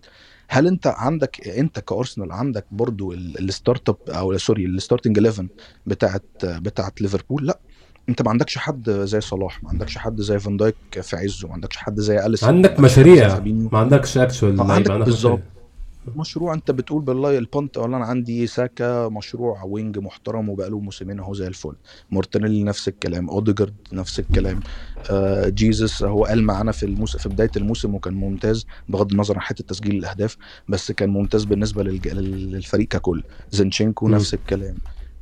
هل أنت عندك أنت كأرسنال عندك برضو ال- ال start up أو sorry ال starting 11 بتاعت بتاعت ليفربول؟ لأ. أنت ما عندكش حد زي صلاح ما عندكش حد زي فان دايك في عزه ما عندكش حد زي أليسون عندك مشاريع. ما عندكش actual آه، عندك بالظبط. مشروع انت بتقول بالله البونت ولا أنا عندي ساكا مشروع wing محترم وبقاله موسمين أهو زي الفل. مارتينيلي نفس الكلام أوديجارد نفس الكلام. آه جيزس هو قال معانا في الموسم في بداية الموسم وكان ممتاز بغض النظر عن حتة تسجيل الأهداف بس كان ممتاز بالنسبة للج... لل- للفريق ككل. زينشينكو مم. نفس الكلام.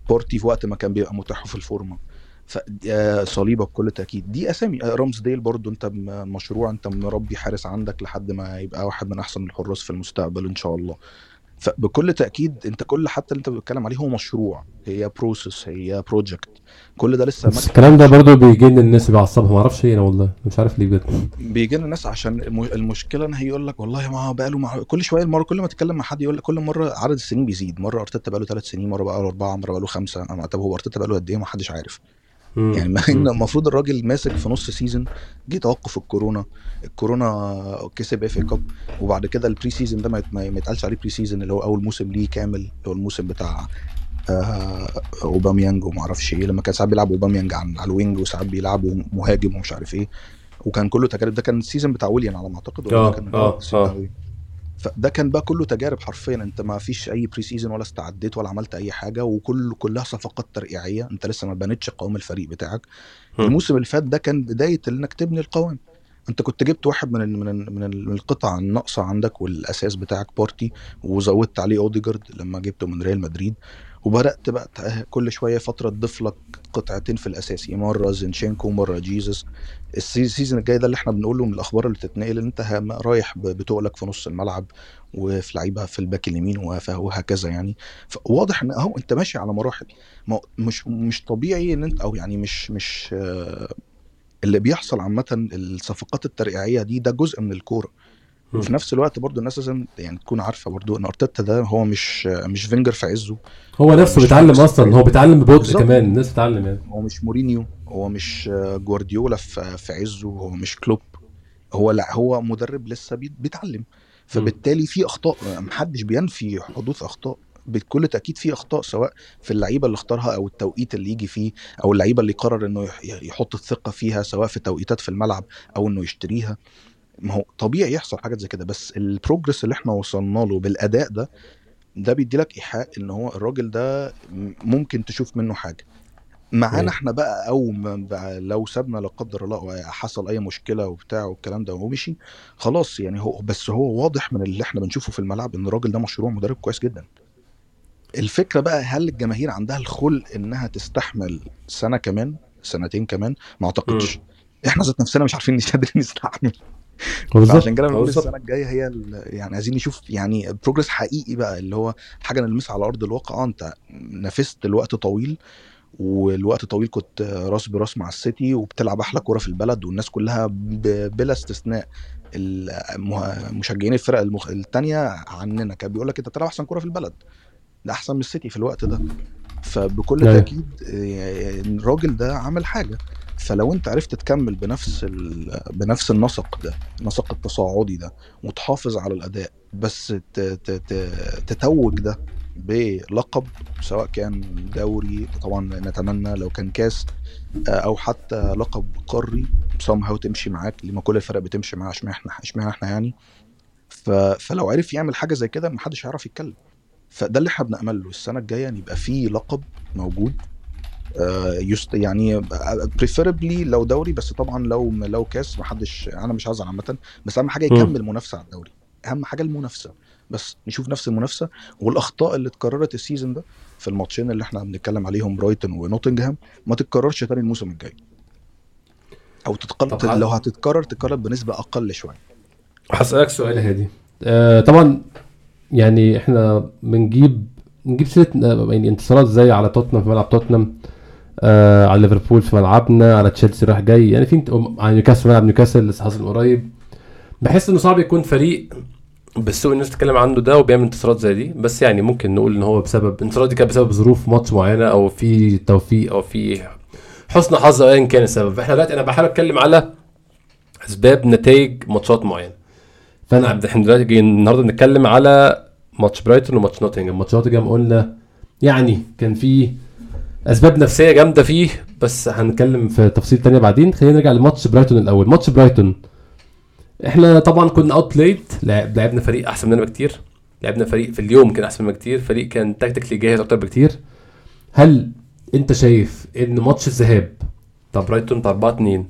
بورتي في وقت ما كان بيبقى متاح في الفورمة. صليبه بكل تأكيد. دي أسامي. آه، رامزديل برضو أنت مشروع أنت مربي حارس عندك لحد ما يبقى واحد من أحسن الحراس في المستقبل إن شاء الله. فبكل تأكيد أنت كل حتى اللي أنت بتتكلم عليه هو مشروع. هي process هي project كل ده لسه بس الكلام ده برضو بيجي للناس بيعصبها ما أعرفش إيه أنا والله. مش عارف ليه بجد. بيجي لنا ناس عشان الم- المشكلة إن هي يقول لك والله ما هو بقاله مع كل شوية المرة كل ما تتكلم مع حد يقول لك كل مرة عدد السنين بيزيد. مرة أرتيتا بقاله ثلاث سنين مرة بقاله أربعة مرة بقاله خمسة. أما طب هو أرتيتا بقاله قد إيه؟ ما حدش عارف. يعني ما ان. المفروض الراجل ماسك في نص season جه توقف الكورونا. الكورونا كسب FA Cup وبعد كده ال pre season ده ما يت- ما ما يتقالش عليه pre season اللي هو أول موسم ليه كامل اللي هو الموسم بتاع آه أوباميانج وما أعرفش إيه لما كان ساعات بيلعب أوباميانج عن- على ال wing وساعات بيلعبوا مهاجم ومش عارف إيه وكان كله تجارب. ده كان ال season بتاع ويليان على ما أعتقد ولا آه، فده كان بقى كله تجارب حرفيا. أنت ما فيش أي pre season ولا استعديت ولا عملت أي حاجة وكل كلها صفقات ترقيعية. أنت لسه ما بنيتش قوام الفريق بتاعك. مم. الموسم اللي فات ده كان بداية انك تبني القوام. أنت كنت جبت واحد من ال من ال من, ال من القطع الناقصة عندك والأساس بتاعك بارتي وزودت عليه أوديجارد لما جبته من ريال مدريد. وبدأت بقى كل شوية فترة تضيف لك قطعتين في الاساسي مره زينشينكو مرة جيزس. ال season الجاي ده اللي إحنا بنقوله من الأخبار اللي تتنقل إن انت رايح بتقلك في نص الملعب وفي لعيبة في ال back اليمين وهكذا يعني. فواضح إن أهو أنت ماشي على مراحل. مش مش طبيعي إن أنت أو يعني مش مش آه، اللي بيحصل عامة الصفقات الترقيعية دي ده جزء من الكورة. وفي نفس الوقت برضو الناس لازم يعني تكون عارفة برضو إن أرتيتا ده هو مش مش فينجر في عزه. هو نفسه بيتعلم أصلا. هو بيتعلم ببطء. كمان. الناس بتتعلم يعني. هو مش مورينيو. هو مش جوارديولا في عزه هو مش كلوب. هو لأ هو مدرب لسه بي- بيتعلم. فبالتالي في أخطاء محدش بينفي حدوث أخطاء. بكل تأكيد في أخطاء سواء في اللعيبة اللي اختارها أو التوقيت اللي يجي فيه أو اللعيبة اللي قرر إنه يح- يحط الثقة فيها سواء في توقيتات في الملعب أو إنه يشتريها. ما هو طبيعي يحصل حاجات زي كده. بس البروجرس اللي إحنا وصلنا له بالأداء ده ده بيدي لك إيحاء إن هو الراجل ده ممكن تشوف منه حاجة. معانا. إحنا بقى أو لو سابنا لا قدر الله حصل أي مشكلة وبتاع والكلام ده ومشي خلاص يعني هو بس هو واضح من اللي إحنا بنشوفه في الملعب إن الراجل ده مشروع مدرب كويس جدا. الفكرة بقى هل الجماهير عندها الخلق إنها تستحمل سنة كمان سنتين كمان؟ ما أعتقدش. إحنا ذات نفسنا مش عارفين مش قادرين نستحمل. عشان كده بنقول. السنة الجاية هي يعني عايزين نشوف يعني بروجرس حقيقي بقى اللي هو حاجة نلمسها على أرض الواقع. آه أنت نافست الوقت طويل. والوقت طويل كنت راس براس مع السيتي وبتلعب أحلى كورة في البلد والناس كلها بلا استثناء. مشجعين الفرق المخ... التانية عننا كان بيقول لك أنت بتلعب أحسن كورة في البلد. ده أحسن من السيتي في الوقت ده. فبكل أيوة. تأكيد آه، الراجل ده عمل حاجة. فلو أنت عرفت تكمل بنفس ال... بنفس النسق ده النسق التصاعدي ده وتحافظ على الأداء بس ت... ت... ت... تتوج ده بلقب سواء كان دوري طبعا نتمنى لو كان كاس آه، أو حتى لقب قاري somehow تمشي معاك لما كل الفرق بتمشي معاه اشمعنى إحنا اشمعنى إحنا يعني. فلو عرف يعمل حاجة زي كده محدش هيعرف يتكلم فده اللي إحنا بنأمل له السنة الجاية إن يبقى فيه لقب موجود at least يعني preferably لو دوري بس طبعا لو لو كاس محدش أنا مش هزعل عامة بس أهم حاجة. يكمل منافسة على الدوري أهم حاجة المنافسة بس نشوف نفس المنافسة والأخطاء اللي اتكررت ال season ده في الماتشين اللي إحنا بنتكلم عليهم برايتون ونوتنجهام ما تتكررش تاني الموسم الجاي. أو تتقل طب لو هتتكرر تتكرر بنسبة أقل شوية. هسألك سؤال هادي. آه طبعا يعني إحنا بنجيب نجيب سيرة آه، يعني انتصارات زي على توتنهام في ملعب توتنهام آه على ليفربول في ملعبنا على تشيلسي رايح جاي. يعني في انت- على نيوكاسل ملعب نيوكاسل لسه حاصل قريب. بحس إنه صعب يكون فريق بالسوء الناس تتكلم عنه ده وبيعمل انتصارات زي دي. بس يعني ممكن نقول إن هو بسبب الانتصارات دي كانت بسبب ظروف ماتش معينة أو في توفيق أو في حسن حظ ايا كان السبب. إحنا دلوقتي أنا بحاول أتكلم على أسباب نتائج ماتشات معينة. فأنا عبد إحنا دلوقتي النهارده بنتكلم على ماتش برايتون وماتش نوتنجهام ماتش نوتنجهام قلنا يعني كان في أسباب نفسية جامدة فيه بس هنتكلم في تفاصيل تانية بعدين. خلينا نرجع لماتش برايتون الأول. ماتش برايتون إحنا طبعا كنا outplayed لعبنا فريق أحسن مننا بكتير. لعبنا فريق في اليوم كان أحسن مننا بكتير. فريق كان tactically جاهز أكتر بكتير. هل أنت شايف إن ماتش الذهاب بتاع برايتون بتاع 4 2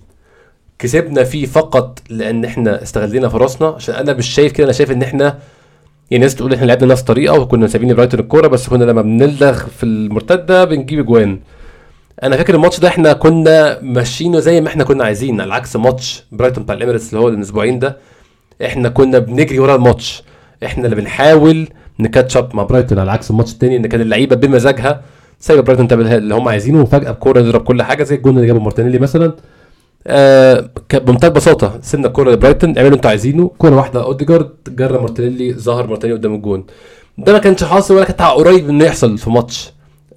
كسبنا فيه فقط لأن إحنا استغلينا فرصنا؟ عشان أنا مش شايف كده. أنا شايف إن إحنا يعني ناس تقول إحنا لعبنا نفس الطريقة وكنا سايبين لبرايتون الكورة بس كنا لما بنلدغ في المرتدة بنجيب اجوان أنا فاكر الماتش ده إحنا كنا ماشيينه زي ما إحنا كنا عايزين على عكس ماتش برايتون بتاع الإميريتس اللي هو من أسبوعين ده. إحنا كنا بنجري ورا الماتش. إحنا اللي بنحاول ن catch up مع برايتون على عكس الماتش التاني إن كان اللعيبة بمزاجها سايبة برايتون تعمل اللي هم عايزينه وفجأة بكوره نضرب كل حاجة زي الجون اللي جابه مارتينيلي مثلا. آه بمنتهى البساطة سيبنا الكورة لبرايتون اعملوا أنتوا عايزينه. كورة واحدة أوديجارد جرى مارتينيلي ظهر مارتينيلي قدام الجون. ده ما كانش حاصل ولا كان قريب إنه يحصل في ماتش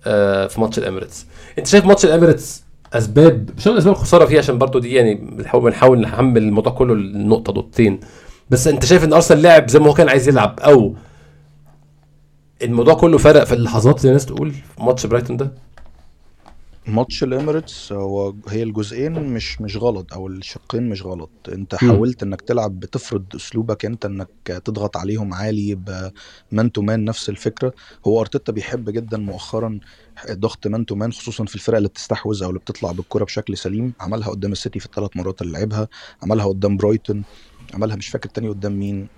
آه في ماتش الإميريتس. انت شايف ماتش الاميريتس اسباب مش اسباب الخساره فيه عشان برضو دي يعني بنحاول نحمل الموضوع كله النقطه نقطتين. بس انت شايف ان أرسنال لعب زي ما هو كان عايز يلعب أو الموضوع كله فرق في اللحظات زي الناس تقول في ماتش برايتون ده؟ ماتش الاميريتس هو هي الجزئين مش مش غلط أو الشقين مش غلط. انت حاولت انك تلعب بتفرض اسلوبك انت انك تضغط عليهم عالي ب man to man نفس الفكرة. هو أرتيتا بيحب جدا مؤخرا ضغط man to man خصوصا في الفرق اللي بتستحوذ أو اللي بتطلع بالكرة بشكل سليم. عملها قدام السيتي في الثلاث مرات اللي لعبها. عملها قدام برايتون. عملها مش فاكر تاني قدام مين.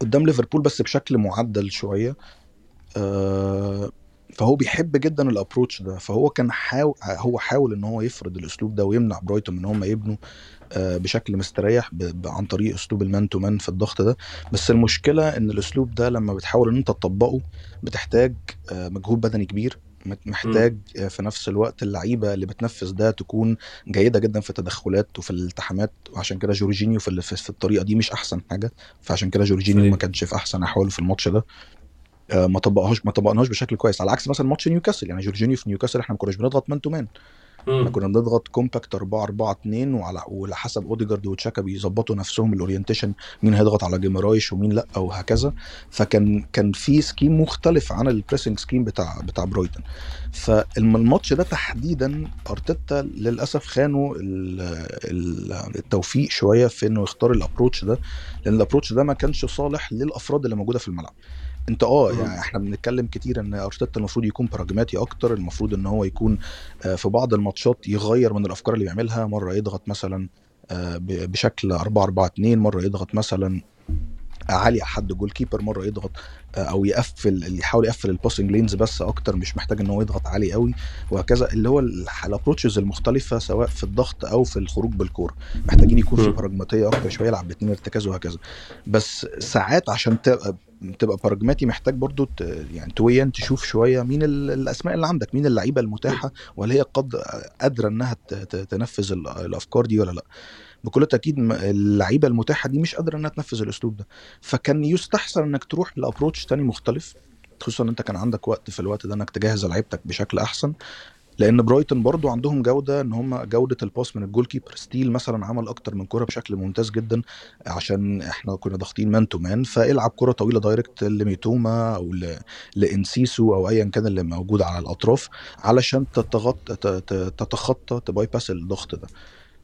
قدام ليفربول بس بشكل معدل شوية. آه فهو بيحب جدا ال approach ده. فهو كان حاول هو حاول إن هو يفرض الأسلوب ده ويمنع برايتون إن هم يبنوا آه، بشكل مستريح عن طريق أسلوب ال man to man في الضغط ده. بس المشكلة إن الأسلوب ده لما بتحاول إن أنت تطبقه بتحتاج آه، مجهود بدني كبير. محتاج. في نفس الوقت اللعيبة اللي بتنفذ ده تكون جيدة جدا في التدخلات وفي الالتحامات وعشان كده جورجينيو في, في الطريقة دي مش أحسن حاجة. فعشان كده جورجينيو ما كانش في أحسن أحواله في الماتش ده. آه، ما طبقهاش ما طبقناش بشكل كويس. على عكس مثلا ماتش نيوكاسل. يعني جورجينيو في نيوكاسل إحنا ما كناش بنضغط man to man إحنا كنا بنضغط compact 4 4 2 وعلى وعلى حسب أوديجارد وتشاكا بيظبطوا نفسهم ال orientation مين هيضغط على جيمرايش ومين لأ وهكذا فكان كان في scheme مختلف عن ال pressing scheme بتاع بتاع برايتون. فالماتش ده تحديدا أرتيتا للأسف خانه التوفيق شوية في إنه يختار ال approach ده لأن ال approach ده ما كانش صالح للأفراد اللي موجودة في الملعب. انت آه يعني إحنا بنتكلم كتير إن أرتيتا المفروض يكون براجماتي أكتر المفروض إن هو يكون آه، في بعض الماتشات يغير من الأفكار اللي بيعملها مرة يضغط مثلا آه، بشكل 4 4 2 مرة يضغط مثلا عالي حد goalkeeper مرة يضغط آه، أو يقفل يحاول يقفل ال passing lanes بس أكتر مش محتاج إن هو يضغط عالي قوي وهكذا. اللي هو ال approaches المختلفة سواء في الضغط أو في الخروج بالكورة. محتاجين يكون في براجماتيه أكتر شوية يلعب باثنين ارتكاز وهكذا. بس ساعات عشان تبقى تبقى براجماتي محتاج برضو يعني شوية تشوف شوية مين الأسماء اللي عندك مين اللعيبة المتاحة وهل هي قد قادرة إنها تنفذ الأفكار دي ولا لأ. بكل تأكيد اللعيبة المتاحة دي مش قادرة إنها تنفذ الأسلوب ده. فكان يستحسن إنك تروح ل approach تاني مختلف خصوصا إن أنت كان عندك وقت في الوقت ده إنك تجهز لعيبتك بشكل أحسن. لأن برايتون برضو عندهم جودة إن هم جودة ال pass من ال goalkeeper. ستيل مثلا عمل أكتر من كره بشكل ممتاز جدا عشان إحنا كنا ضاغطين man to man فالعب كره طويلة direct لميتوما أو لإنسيسو أو ايا كان اللي موجود على الأطراف علشان تتغطى تتخطى ت bypass الضغط ده.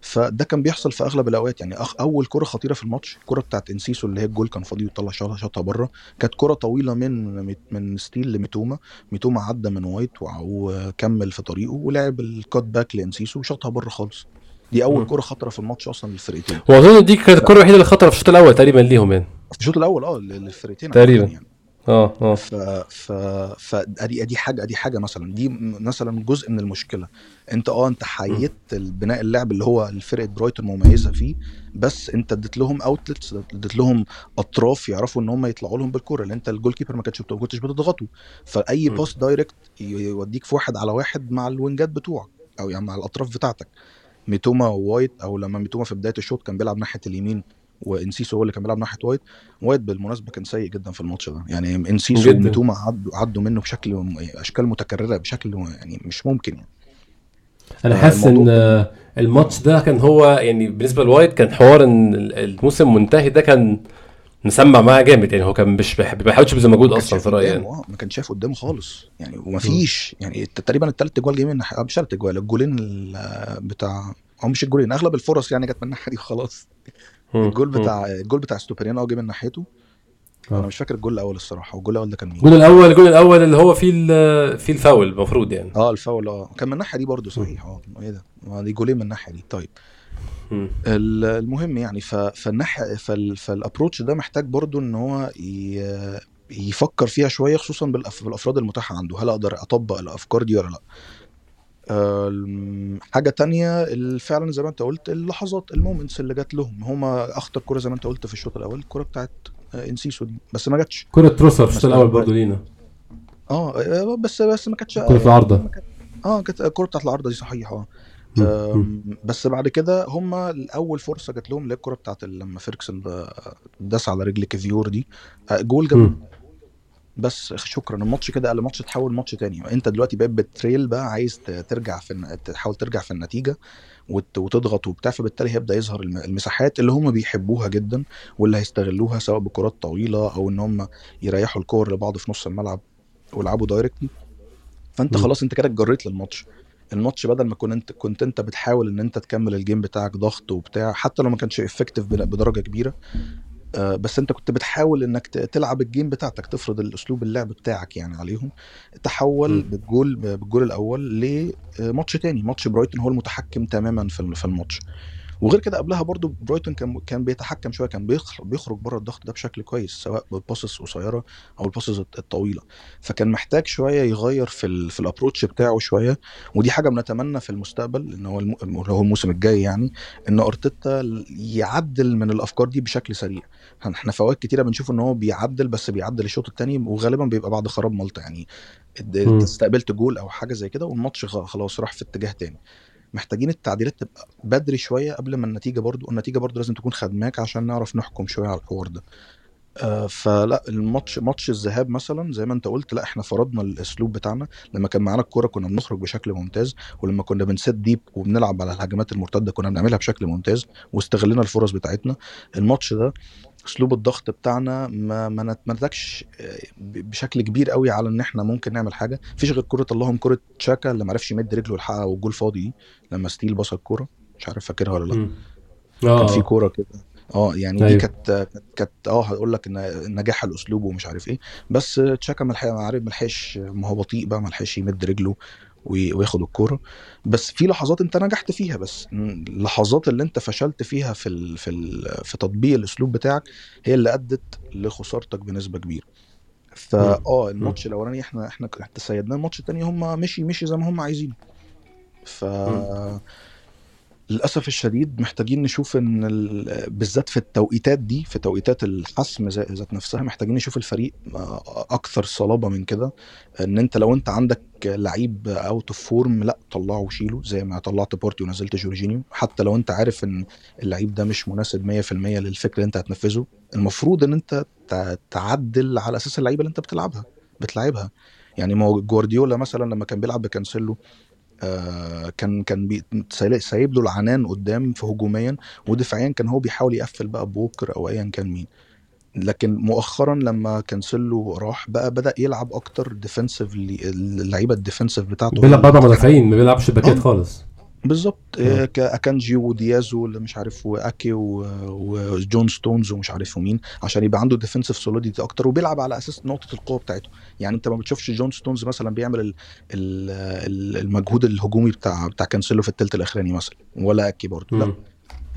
فده كان بيحصل في أغلب الأوقات. يعني أخ أول كرة خطيرة في الماتش الكره بتاعت إنسيسو اللي هي الجول كان فاضي وطلع شاطها شاطها بره. كانت كرة طويلة من من ستيل لميتوما. ميتوما عدى من وايت وكمل في طريقه ولعب ال cut back لإنسيسو وشاطها بره خالص. دي أول كرة خطرة في الماتش أصلا للفرقتين. واظن دي كانت الكرة الوحيدة اللي خطرة في الشوط الأول تقريبا ليهم يعني. في الشوط الأول آه للفرقتين تقريبا. يعني. آه آه. ف ف فادي أدي حاجة أدي حاجة مثلا. دي مثلا جزء من المشكلة. أنت آه أنت حيدت البناء اللعب اللي هو الفرقة برايتون مميزه فيه بس أنت اديت لهم outlets اديت لهم أطراف يعرفوا إن هم يطلعوا لهم بالكورة لأن أنت ال goalkeeper ما كانش كنتش بتضغطه. فأي pass direct يوديك في واحد على واحد مع ال wingات بتوعك أو يعني مع الأطراف بتاعتك. ميتوما ووايت أو لما ميتوما في بداية الشوط كان بيلعب ناحية اليمين. وإنسيسو هو اللي كان بيلعب ناحية وايت وايت بالمناسبة كان سيء جدا في الماتش ده. يعني إنسيسو وميتوما عدوا عدوا منه بشكل أشكال متكررة بشكل يعني مش ممكن يعني. أنا حاسس إن الماتش ده كان هو يعني بالنسبة لوايت كان حوار إن الموسم منتهي ده كان مسمع معاه جامد. يعني هو كان مش ما بيحاولش يبذل مجهود أصلا في رأيي يعني. ما كانش شايف قدامه خالص. يعني ومفيش يعني تقريبا الثلاث اجوال جايين من ناحيه مش ثلاث اجوال الجولين بتاع أو مش الجولين أغلب الفرص يعني جت من الناحية دي وخلاص الجول بتاع الجول بتاع إستوبينيان آه جه من ناحيته؟ أنا آه. مش فاكر الجول الأول الصراحة والجول الأول ده كان مين؟ الجول الأول الجول الأول اللي هو فيه فيه الفاول المفروض يعني. آه الفاول آه. كان من الناحيه دي برضه صحيح. آه إيه ده؟ ما دي جولين من الناحيه دي. طيب. المهم يعني فالناحيه فال approach ده محتاج برضه إن هو يفكر فيها شوية خصوصا بالأفراد المتاحة عنده. هل أقدر أطبق الأفكار دي ولا لأ؟ حاجة تانية فعلا زي ما انت قلت اللحظات ال moments اللي جات لهم. هما أخطر كرة زي ما انت قلت في الشوط الأول الكرة بتاعت آه، إنسيسو دي بس ما جاتش. كرة تروسارد في الشوط الأول برضه لينا. آه, آه، بس بس ما كانتش كرة العارضة. آه كانت الكرة بتاعت العارضة دي صحيح آه. بس بعد كده هم أول فرصة جات لهم اللي هي الكرة بتاعت لما فيرجسون داس على رجل كيفيور دي. آه، جول جاب بس شكرا. الماتش كده الماتش تحول ماتش تاني. انت دلوقتي بقيت بت trail بقى عايز ترجع في تحاول ترجع في النتيجة وت- وتضغط وبتاع فبالتالي هيبدأ يظهر الم- المساحات اللي هم بيحبوها جدا واللي هيستغلوها سواء بكرات طويلة أو إن هم يريحوا الكور لبعض في نص الملعب ويلعبوا directly فأنت. خلاص أنت كده اتجريت للماتش. الماتش بدل ما كنت انت كنت أنت بتحاول إن أنت تكمل ال game بتاعك ضغط وبتاع حتى لو ما كانش effective بدرجة كبيرة بس انت كنت بتحاول انك تلعب ال game بتاعتك تفرض الأسلوب اللعب بتاعك يعني عليهم تحول مم. بالجول بالجول الأول لماتش تاني ماتش برايتون هو المتحكم تماما في الماتش وغير كده قبلها برضو برايتون كان كان بيتحكم شوية كان بيخ- بيخرج بره الضغط ده بشكل كويس سواء بال passes قصيرة أو ال passes الط- الطويلة. فكان محتاج شوية يغير في ال في ال approach بتاعه شوية. ودي حاجة بنتمنى في المستقبل إن هو. اللي هو الموسم الجاي يعني إن أرتيتا يعدل من الأفكار دي بشكل سريع. إحنا اوقات كتيرة بنشوف إن هو بيعدل بس بيعدل الشوط الثاني وغالبا بيبقى بعد خراب مالطا يعني. استقبلت جول أو حاجة زي كده والماتش خلاص راح في اتجاه تاني. محتاجين التعديلات تبقى بدري شوية قبل ما النتيجة برضو النتيجة برضو لازم تكون خدماك عشان نعرف نحكم شوية على الحوار ده. آه، فلا الماتش ماتش الذهاب مثلا زي ما انت قلت لا إحنا فرضنا الأسلوب بتاعنا. لما كان معانا الكورة كنا بنخرج بشكل ممتاز ولما كنا بنسد deep وبنلعب على الهجمات المرتدة كنا بنعملها بشكل ممتاز واستغلنا الفرص بتاعتنا. الماتش ده اسلوب الضغط بتاعنا ما ما نت- ما نتجش آه، بشكل كبير قوي على إن إحنا ممكن نعمل حاجة. مفيش غير كرة اللهم كرة تشاكا اللي ما عرفش يمد رجله يلحقها والجول فاضي دي لما ستيل بص الكورة. مش عارف فاكرها ولا لأ. كان في آه. كورة كده. آه يعني دي أيوه. كانت كانت آه هقول لك ان نجاح الأسلوب ومش عارف إيه. بس تشاكا ما عارف ما لحقش ما هو بطيء بقى ما لحقش يمد رجله. وياخد الكورة بس في لحظات انت نجحت فيها بس اللحظات اللي انت فشلت فيها في ال في ال في تطبيق الأسلوب بتاعك هي اللي أدت لخسارتك بنسبة كبيرة. فاه مم. الماتش الأولاني إحنا إحنا تسيدناه الماتش التاني هم مشي مشي زي ما هم عايزين ف. للأسف الشديد محتاجين نشوف إن ال- بالذات في التوقيتات دي في توقيتات الحسم ذا- ذات نفسها محتاجين نشوف الفريق آه، أكثر صلابة من كده. إن أنت لو أنت عندك لعيب out of form لأ طلعه وشيله زي ما طلعت بارتي ونزلت جورجينيو. حتى لو أنت عارف إن اللعيب ده مش مناسب 100% للفكر اللي أنت هتنفذه المفروض إن أنت تع- تعدل على أساس اللعيبة اللي أنت بتلعبها بتلعبها يعني ما جوارديولا مثلا لما كان بيلعب بكانسيلو آه، كان كان بي- سايب له العنان قدام في هجوميا ودفاعيا كان هو بيحاول يقفل بقى ووكر أو ايا كان مين. لكن مؤخرا لما كانسيلو راح بقى بدأ يلعب أكتر defensive اللعيبة ال defensive بتاعته. بيلعب باربع مدافعين ما بيلعبش باكات آه. خالص. بالظبط آه. آه، كأكانجي ودياز واللي مش عارف وأكي وجون ستونز ومش عارف مين عشان يبقى عنده defensive solidity أكتر وبيلعب على أساس نقطة القوة بتاعته. يعني أنت ما بتشوفش جون ستونز مثلا بيعمل ال ال ال المجهود الهجومي بتاع بتاع كانسيلو في الثلث الأخراني مثلا ولا أكي برضه. لا.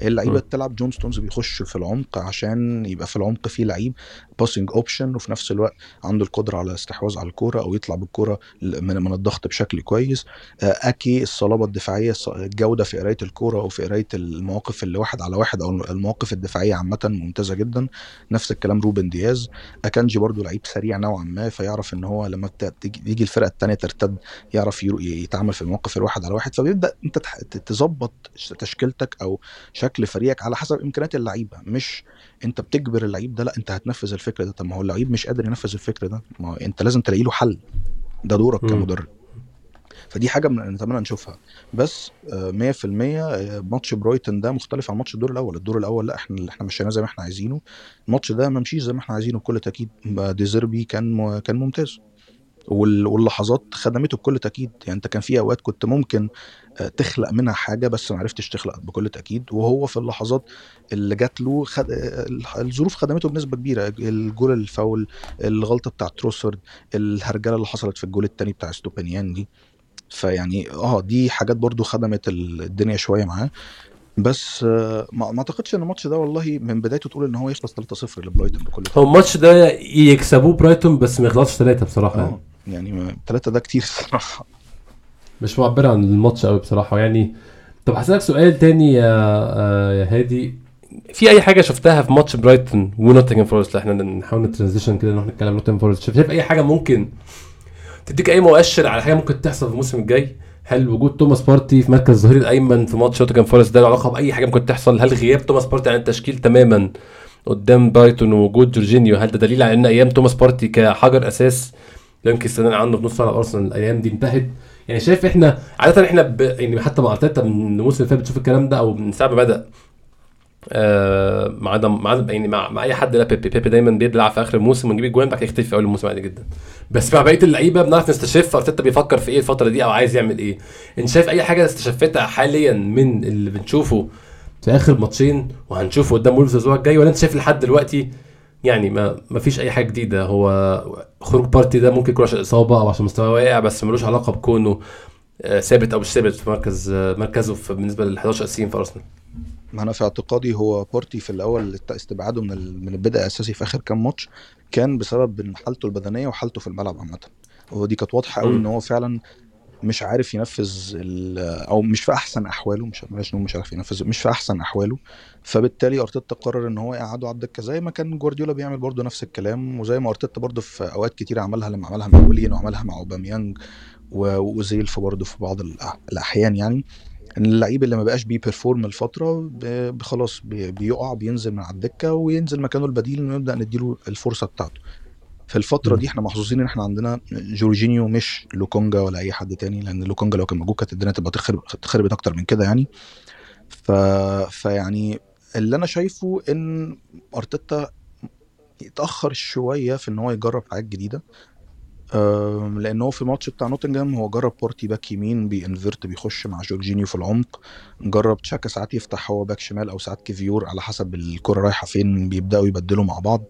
اللعيبة. بتلعب جون ستونز بيخش في العمق عشان يبقى في العمق فيه لعيب passing option وفي نفس الوقت عنده القدرة على الاستحواذ على الكورة أو يطلع بالكورة من من الضغط بشكل كويس. آه، أكي الصلابة الدفاعية الجودة في قراية الكورة وفي قراية المواقف اللي واحد على واحد أو المواقف الدفاعية عامة ممتازة جدا. نفس الكلام روبن دياز. أكانجي برضو لعيب سريع نوعا ما فيعرف إن هو لما تيجي يجي الفرقة الثانية ترتد يعرف يتعامل في المواقف الواحد على واحد. فبيبدأ أنت تظبط تشكيلتك أو شكل فريقك على حسب إمكانيات اللعيبة مش أنت بتجبر اللعيب ده لأ أنت هتنفذ الفكر ده. طب ما هو اللعيب مش قادر ينفذ الفكر ده ما أنت لازم تلاقي له حل ده دورك. كمدرب. فدي حاجة من نتمنى نشوفها. بس آه، 100% آه، ماتش برايتون ده مختلف عن ماتش الدور الأول. الدور الأول لأ إحنا إحنا مشيناه زي ما إحنا عايزينه. الماتش ده ما مشيش زي ما إحنا عايزينه بكل تأكيد دي زيربي كان كان ممتاز. واللحظات خدمته بكل تأكيد. يعني انت كان في أوقات كنت ممكن آه، تخلق منها حاجة بس ما عرفتش تخلق بكل تأكيد. وهو في اللحظات اللي جات له خد... الظروف خدمته بنسبة كبيرة. الجول الفاول الغلطة بتاع تروسرد الهرجلة اللي حصلت في الجول الثاني بتاع إستوبينيان دي. فيعني آه دي حاجات برضو خدمت ال- الدنيا شوية معاه. بس آه، ما ما اعتقدش إن الماتش ده والله من بدايته تقول إن هو يخلص 3-0 لبرايتون بكل هو الماتش ده يكسبوه برايتون بس ما يخلصش ثلاثة بصراحة. يعني آه. يعني 3 ده كتير الصراحه مش معبرة عن الماتش قوي بصراحة. يعني طب هسألك سؤال تاني يا آه، يا هادي. في أي حاجة شفتها في ماتش برايتون ونوتنجهام فورست؟ إحنا نحاول ن transition كده نروح نتكلم نوتنجهام فورست. شايف أي حاجة ممكن تديك أي مؤشر على حاجة ممكن تحصل في الموسم الجاي؟ هل وجود توماس بارتي في مركز الظهير الأيمن في ماتش نوتنجهام فورست ده له علاقة بأي حاجة ممكن تحصل؟ هل غياب توماس بارتي عن التشكيل تماما قدام برايتون ووجود جورجينيو هل ده دليل على إن أيام توماس بارتي كحجر أساس لا يمكن الاستغناء عنه في نص ملعب أرسنال الأيام دي انتهت. يعني شايف إحنا عادة إحنا ب... يعني حتى مع أرتيتا من الموسم اللي فات بتشوف الكلام ده أو من ساعة ما بدأ آه مع عدم مع يعني مع, مع أي حد لا بيبي بيبي دايما بيدلع في آخر الموسم ونجيب اجوان بعد كده يختفي في أول الموسم عادي جدا. بس مع بقية اللعيبة بنعرف نستشف أرتيتا بيفكر في إيه الفترة دي أو عايز يعمل إيه. أنت شايف أي حاجة استشفتها حاليا من اللي بنشوفه في آخر ماتشين وهنشوفه قدام وولفز الأسبوع الجاي ولا أنت شايف لحد دلوقتي يعني ما ما فيش أي حاجة جديدة. هو خروج بارتي ده ممكن يكون عشان إصابة أو عشان مستواه واقع بس ملوش علاقة بكونه آه، ثابت أو مش ثابت في مركز آه، مركزه في بالنسبة لل 11 اساسيين في أرسنال. ما أنا في اعتقادي هو بارتي في الأول استبعاده من من البدء اساسي في آخر كام ماتش كان بسبب إن حالته البدنية وحالته في الملعب عامة. هو دي كانت واضحة قوي. إن هو فعلا مش عارف ينفذ أو مش في أحسن أحواله مش نقول مش عارف ينفذ مش في أحسن أحواله. فبالتالي أرتيتا قرر إن هو يقعده على الدكة زي ما كان جوارديولا بيعمل برضه نفس الكلام وزي ما أرتيتا برضه في أوقات كتير عملها لما عملها مع ويليان وعملها مع أوباميانج واوزيل في برضه في بعض الأحيان يعني. إن اللعيب اللي ما بقاش بي perform الفترة ب- خلاص بي- بيقع بينزل من على الدكة وينزل مكانه البديل ونبدا نديله الفرصة بتاعته. في الفترة. دي إحنا محظوظين ان إحنا عندنا جورجينيو مش لوكونجا ولا اي حد تاني لأن لوكونجا لو كان موجود كانت الدنيا تبقى تخرب تخربت أكتر من كده يعني. ف... فيعني اللي أنا شايفه ان أرتيتا يتاخر شوية في ان هو يجرب حاجات جديدة. لأن هو في الماتش بتاع نوتنجهام هو جرب بارتي باك يمين بي invert بيخش مع جورجينيو في العمق. جرب تشاكا ساعات يفتح هو باك شمال أو ساعات كيفيور على حسب الكرة رايحة فين بيبدأوا يبدلوا مع بعض.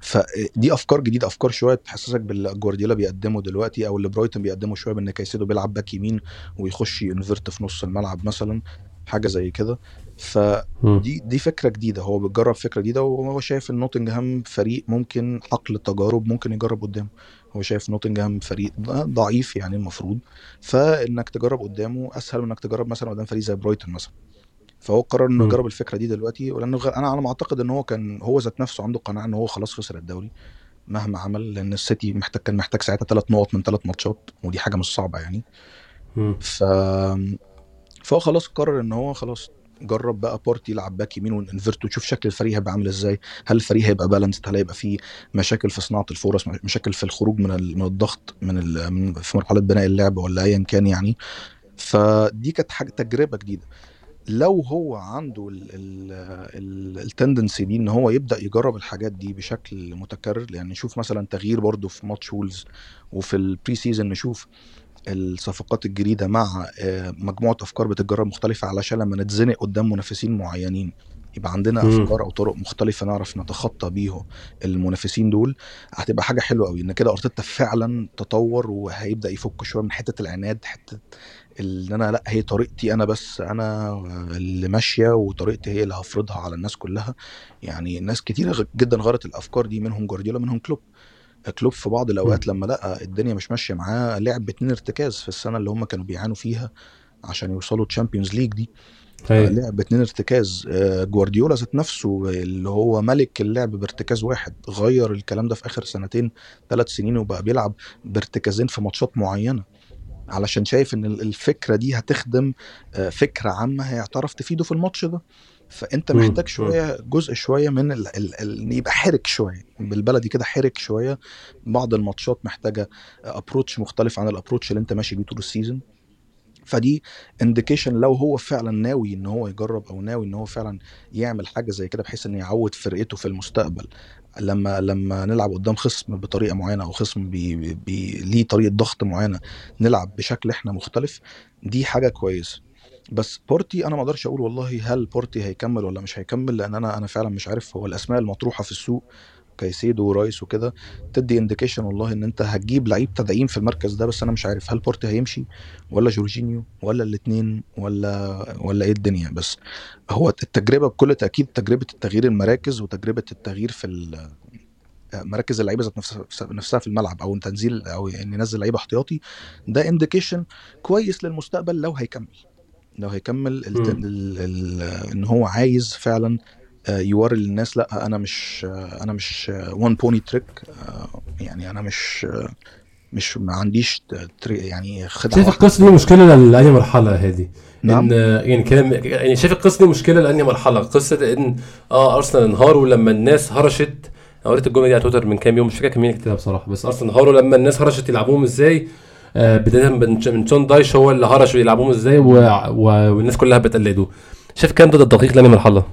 فدي أفكار جديدة أفكار شوية تحسسك باللي جوارديولا بيقدمه دلوقتي أو اللي برايتون بيقدمه شوية بإن كايسيدو بيلعب باك يمين ويخش ي invert في نص الملعب مثلا حاجة زي كده. فدي دي فكرة جديدة هو بيجرب فكرة جديدة وهو شايف إن نوتنجهام فريق ممكن حقل تجارب ممكن يجرب قدامه. هو شايف نوتنجهام فريق ضعيف يعني المفروض فإنك تجرب قدامه أسهل من إنك تجرب مثلا قدام فريق زي برايتون مثلا. فهو قرر إنه. يجرب الفكرة دي دلوقتي ولأنه أنا على ما أعتقد إن هو كان هو ذات نفسه عنده قناعة إن هو خلاص خسر الدوري مهما عمل لأن السيتي محتاج كان محتاج ساعتها ثلاث نقط من ثلاث ماتشات ودي حاجة مش صعبة يعني. ف فهو خلاص قرر إن هو خلاص جرب بقى بارتي يلعب باك يمين ون invert وتشوف شكل الفريق هيبقى عامل إزاي هل الفريق هيبقى balanced هل هيبقى فيه مشاكل في صناعة الفرص مشاكل في الخروج من ال- من الضغط من, ال... من في مرحلة بناء اللعب ولا ايا كان يعني فدي كانت حاجة تجربة جديدة لو هو عنده ال tendency دي إن هو يبدأ يجرب الحاجات دي بشكل متكرر يعني نشوف مثلا تغيير برضو في ماتش وولز وفي ال pre-season نشوف الصفقات الجديدة مع آه، مجموعة أفكار بتتجرب مختلفة علشان لما نتزنق قدام منافسين معينين يبقى عندنا. أفكار أو طرق مختلفة نعرف نتخطى بيهم المنافسين دول هتبقى حاجة حلوة قوي إن كده أرتيتا فعلا تطور وهيبدأ يفك شوية من حتة العناد حتة اللي أنا لأ هي طريقتي أنا بس أنا اللي ماشية وطريقتي هي اللي هفرضها على الناس كلها. يعني ناس كتيرة جدا غيرت الأفكار دي منهم جوارديولا منهم كلوب. كلوب في بعض الأوقات لما لقى الدنيا مش ماشية معاه لعب باتنين ارتكاز في السنة اللي هم كانوا بيعانوا فيها عشان يوصلوا Champions League دي. أيوة. لعب باتنين ارتكاز. آه، جوارديولا ذات نفسه اللي هو ملك اللعب بارتكاز واحد غير الكلام ده في آخر سنتين ثلاث سنين وبقى بيلعب بارتكازين في ماتشات معينة. علشان شايف إن ال- الفكرة دي هتخدم آه، فكرة عامة هيعترف تفيده في الماتش ده. فأنت. محتاج شوية جزء شوية من ال ال ال يبقى حرك شوية بالبلدي كده حرك شوية. بعض الماتشات محتاجة approach مختلف عن ال approach اللي أنت ماشي بيه طول ال season فدي indication لو هو فعلا ناوي إن هو يجرب أو ناوي إن هو فعلا يعمل حاجة زي كده بحيث إن يعود فرقته في المستقبل. لما لما نلعب قدام خصم بطريقة معينة أو خصم بي بي ليه طريقة ضغط معينة نلعب بشكل إحنا مختلف دي حاجة كويسه بس بارتي أنا ما أقدرش أقول والله هل بارتي هيكمل ولا مش هيكمل لأن أنا أنا فعلا مش عارف هو الأسماء المطروحة في السوق كايسيدو ورايس وكده تدي indication والله إن أنت هتجيب لعيب تدعيم في المركز ده بس أنا مش عارف هل بارتي هيمشي ولا جورجينيو ولا الاثنين ولا ولا إيه الدنيا بس هو التجربة بكل تأكيد تجربة التغيير المراكز وتجربة التغيير في مراكز اللعيبة ذات نفسها في الملعب أو تنزيل أو إن ينزل لعيبه احتياطي ده indication كويس للمستقبل لو هيكمل لو هيكمل ال. ال ال إن هو عايز فعلا يوري للناس لأ أنا مش آه، أنا مش one pony trick يعني أنا مش آه، مش ما عنديش يعني خدعة شايف القصة دي مشكلة لأنهي مرحلة هادي؟ نعم. ان يعني كلام يعني شايف القصة دي مشكلة لأنهي مرحلة؟ قصة إن آه أرسنال انهاروا لما الناس هرشت. قريت الجملة دي على تويتر من كام يوم مش فاكر مين كتبها بصراحة بس أرسنال انهاروا لما الناس هرشت يلعبوهم إزاي. آه بداية من من شون دايش هو اللي هرش يلعبوهم إزاي و... و... والناس كلها بتقلده. شايف الكلام ده دقيق لأنهي مرحلة؟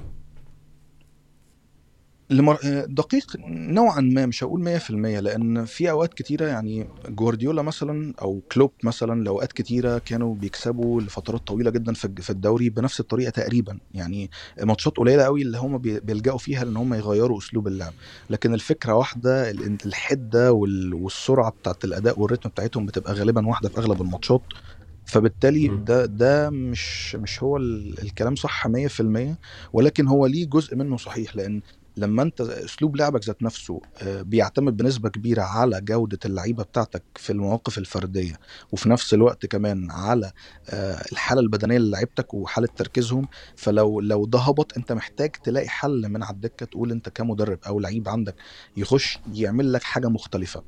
لمر... آه، دقيق نوعا ما مش هقول 100% لأن في أوقات كتيرة يعني جوارديولا مثلا أو كلوب مثلا لأوقات كتيرة كانوا بيكسبوا لفترات طويلة جدا في الدوري بنفس الطريقة تقريبا. يعني ماتشات قليلة قوي اللي هم بي- بيلجأوا فيها ان هم يغيروا أسلوب اللعب. لكن الفكرة واحدة ال- الحدة وال- والسرعة بتاعت الأداء والريتم بتاعتهم بتبقى غالبا واحدة في أغلب الماتشات. فبالتالي. ده ده مش مش هو ال- الكلام صح 100% ولكن هو ليه جزء منه صحيح. لأن لما انت اسلوب لعبك ذات نفسه آه، بيعتمد بنسبة كبيرة على جودة اللعيبة بتاعتك في المواقف الفردية وفي نفس الوقت كمان على آه، الحالة البدنية للعيبتك وحالة تركيزهم. فلو لو ده هبط انت محتاج تلاقي حل من على الدكة تقول انت كمدرب أو لعيب عندك يخش يعمل لك حاجة مختلفة.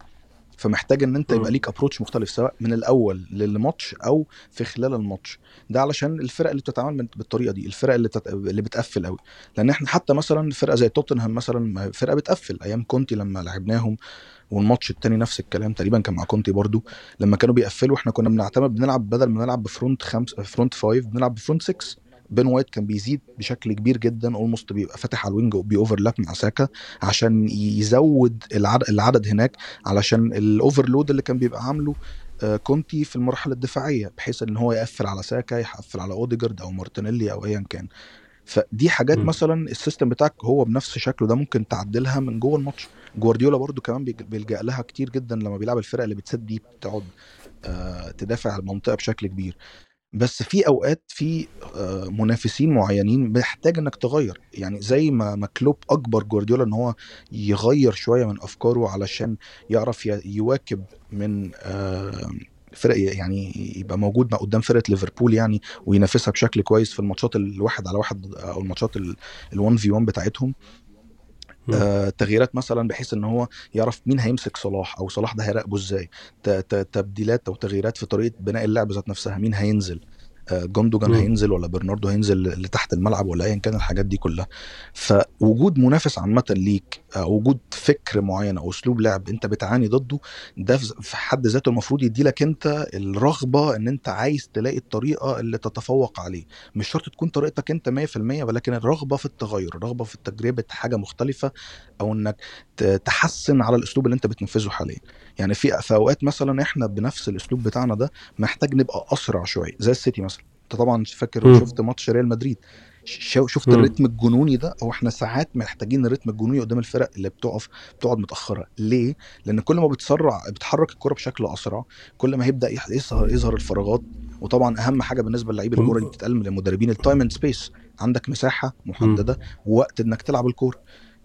فمحتاج إن أنت يبقى. ليك approach مختلف سواء من الأول للماتش أو في خلال الماتش. ده علشان الفرق اللي بتتعامل بالطريقة دي الفرق اللي تت... اللي بتقفل قوي لأن إحنا حتى مثلا فرقة زي توتنهام مثلا فرقة بتقفل. أيام كونتي لما لعبناهم والماتش التاني نفس الكلام تقريبا كان مع كونتي برضو. لما كانوا بيقفلوا إحنا كنا بنعتمد بنلعب بدل ما نلعب ب front خمس front five بنلعب ب front 6 بين وايت كان بيزيد بشكل كبير جدا almost بيبقى فاتح على ال wing وبي overlap مع ساكا عشان يزود العدد, العدد هناك علشان ال overload اللي كان بيبقى عامله آه، كونتي في المرحله الدفاعية بحيث إن هو يقفل على ساكا يقفل على أوديجارد أو مارتينيلي أو ايا كان. فدي حاجات مم. مثلا ال system بتاعك هو بنفس شكله ده ممكن تعدلها من جوه الماتش. جوارديولا برضو كمان بيلجأ لها كتير جدا لما بيلعب الفرق اللي بتسد دي بتقعد آه، تدافع على المنطقة بشكل كبير. بس في أوقات في آه، منافسين معينين محتاج إنك تغير يعني زي ما ما كلوب اجبر جوارديولا إن هو يغير شوية من أفكاره علشان يعرف يواكب من آه، فرق يعني يبقى موجود قدام فرقة ليفربول يعني وينافسها بشكل كويس في الماتشات الواحد على واحد أو الماتشات ال1 في 1 بتاعتهم. آه، تغييرات مثلا بحيث إن هو يعرف مين هيمسك صلاح أو صلاح ده هيراقبه إزاي. تبديلات أو تغييرات في طريقة بناء اللعب ذات نفسها مين هينزل. جوندوجان. هينزل ولا برناردو هينزل لتحت الملعب ولا ايا كان الحاجات دي كلها. فوجود منافس عامة ليك آه، وجود فكر معين أو أسلوب لعب أنت بتعاني ضده ده في حد ذاته المفروض يديلك أنت الرغبة إن أنت عايز تلاقي الطريقة اللي تتفوق عليه. مش شرط تكون طريقتك أنت 100% ولكن الرغبة في التغير الرغبة في تجربه حاجة مختلفة أو إنك تحسن على الأسلوب اللي أنت بتنفذه حاليا. يعني في في اوقات مثلا إحنا بنفس الأسلوب بتاعنا ده محتاج نبقى أسرع شوية زي السيتي مثلا. أنت طبعا فاكر مم. وشفت ماتش ريال مدريد. شفت. ال rhythm الجنوني ده؟ أو إحنا ساعات محتاجين ال rhythm الجنوني قدام الفرق اللي بتقف بتقعد متأخرة. ليه؟ لأن كل ما بتسرع بتحرك الكرة بشكل أسرع كل ما هيبدأ يظهر يظهر الفراغات. وطبعا أهم حاجة بالنسبة للعيب الكورة دي بتتقال من المدربين ال time and space عندك مساحة محددة ووقت إنك تلعب الكورة.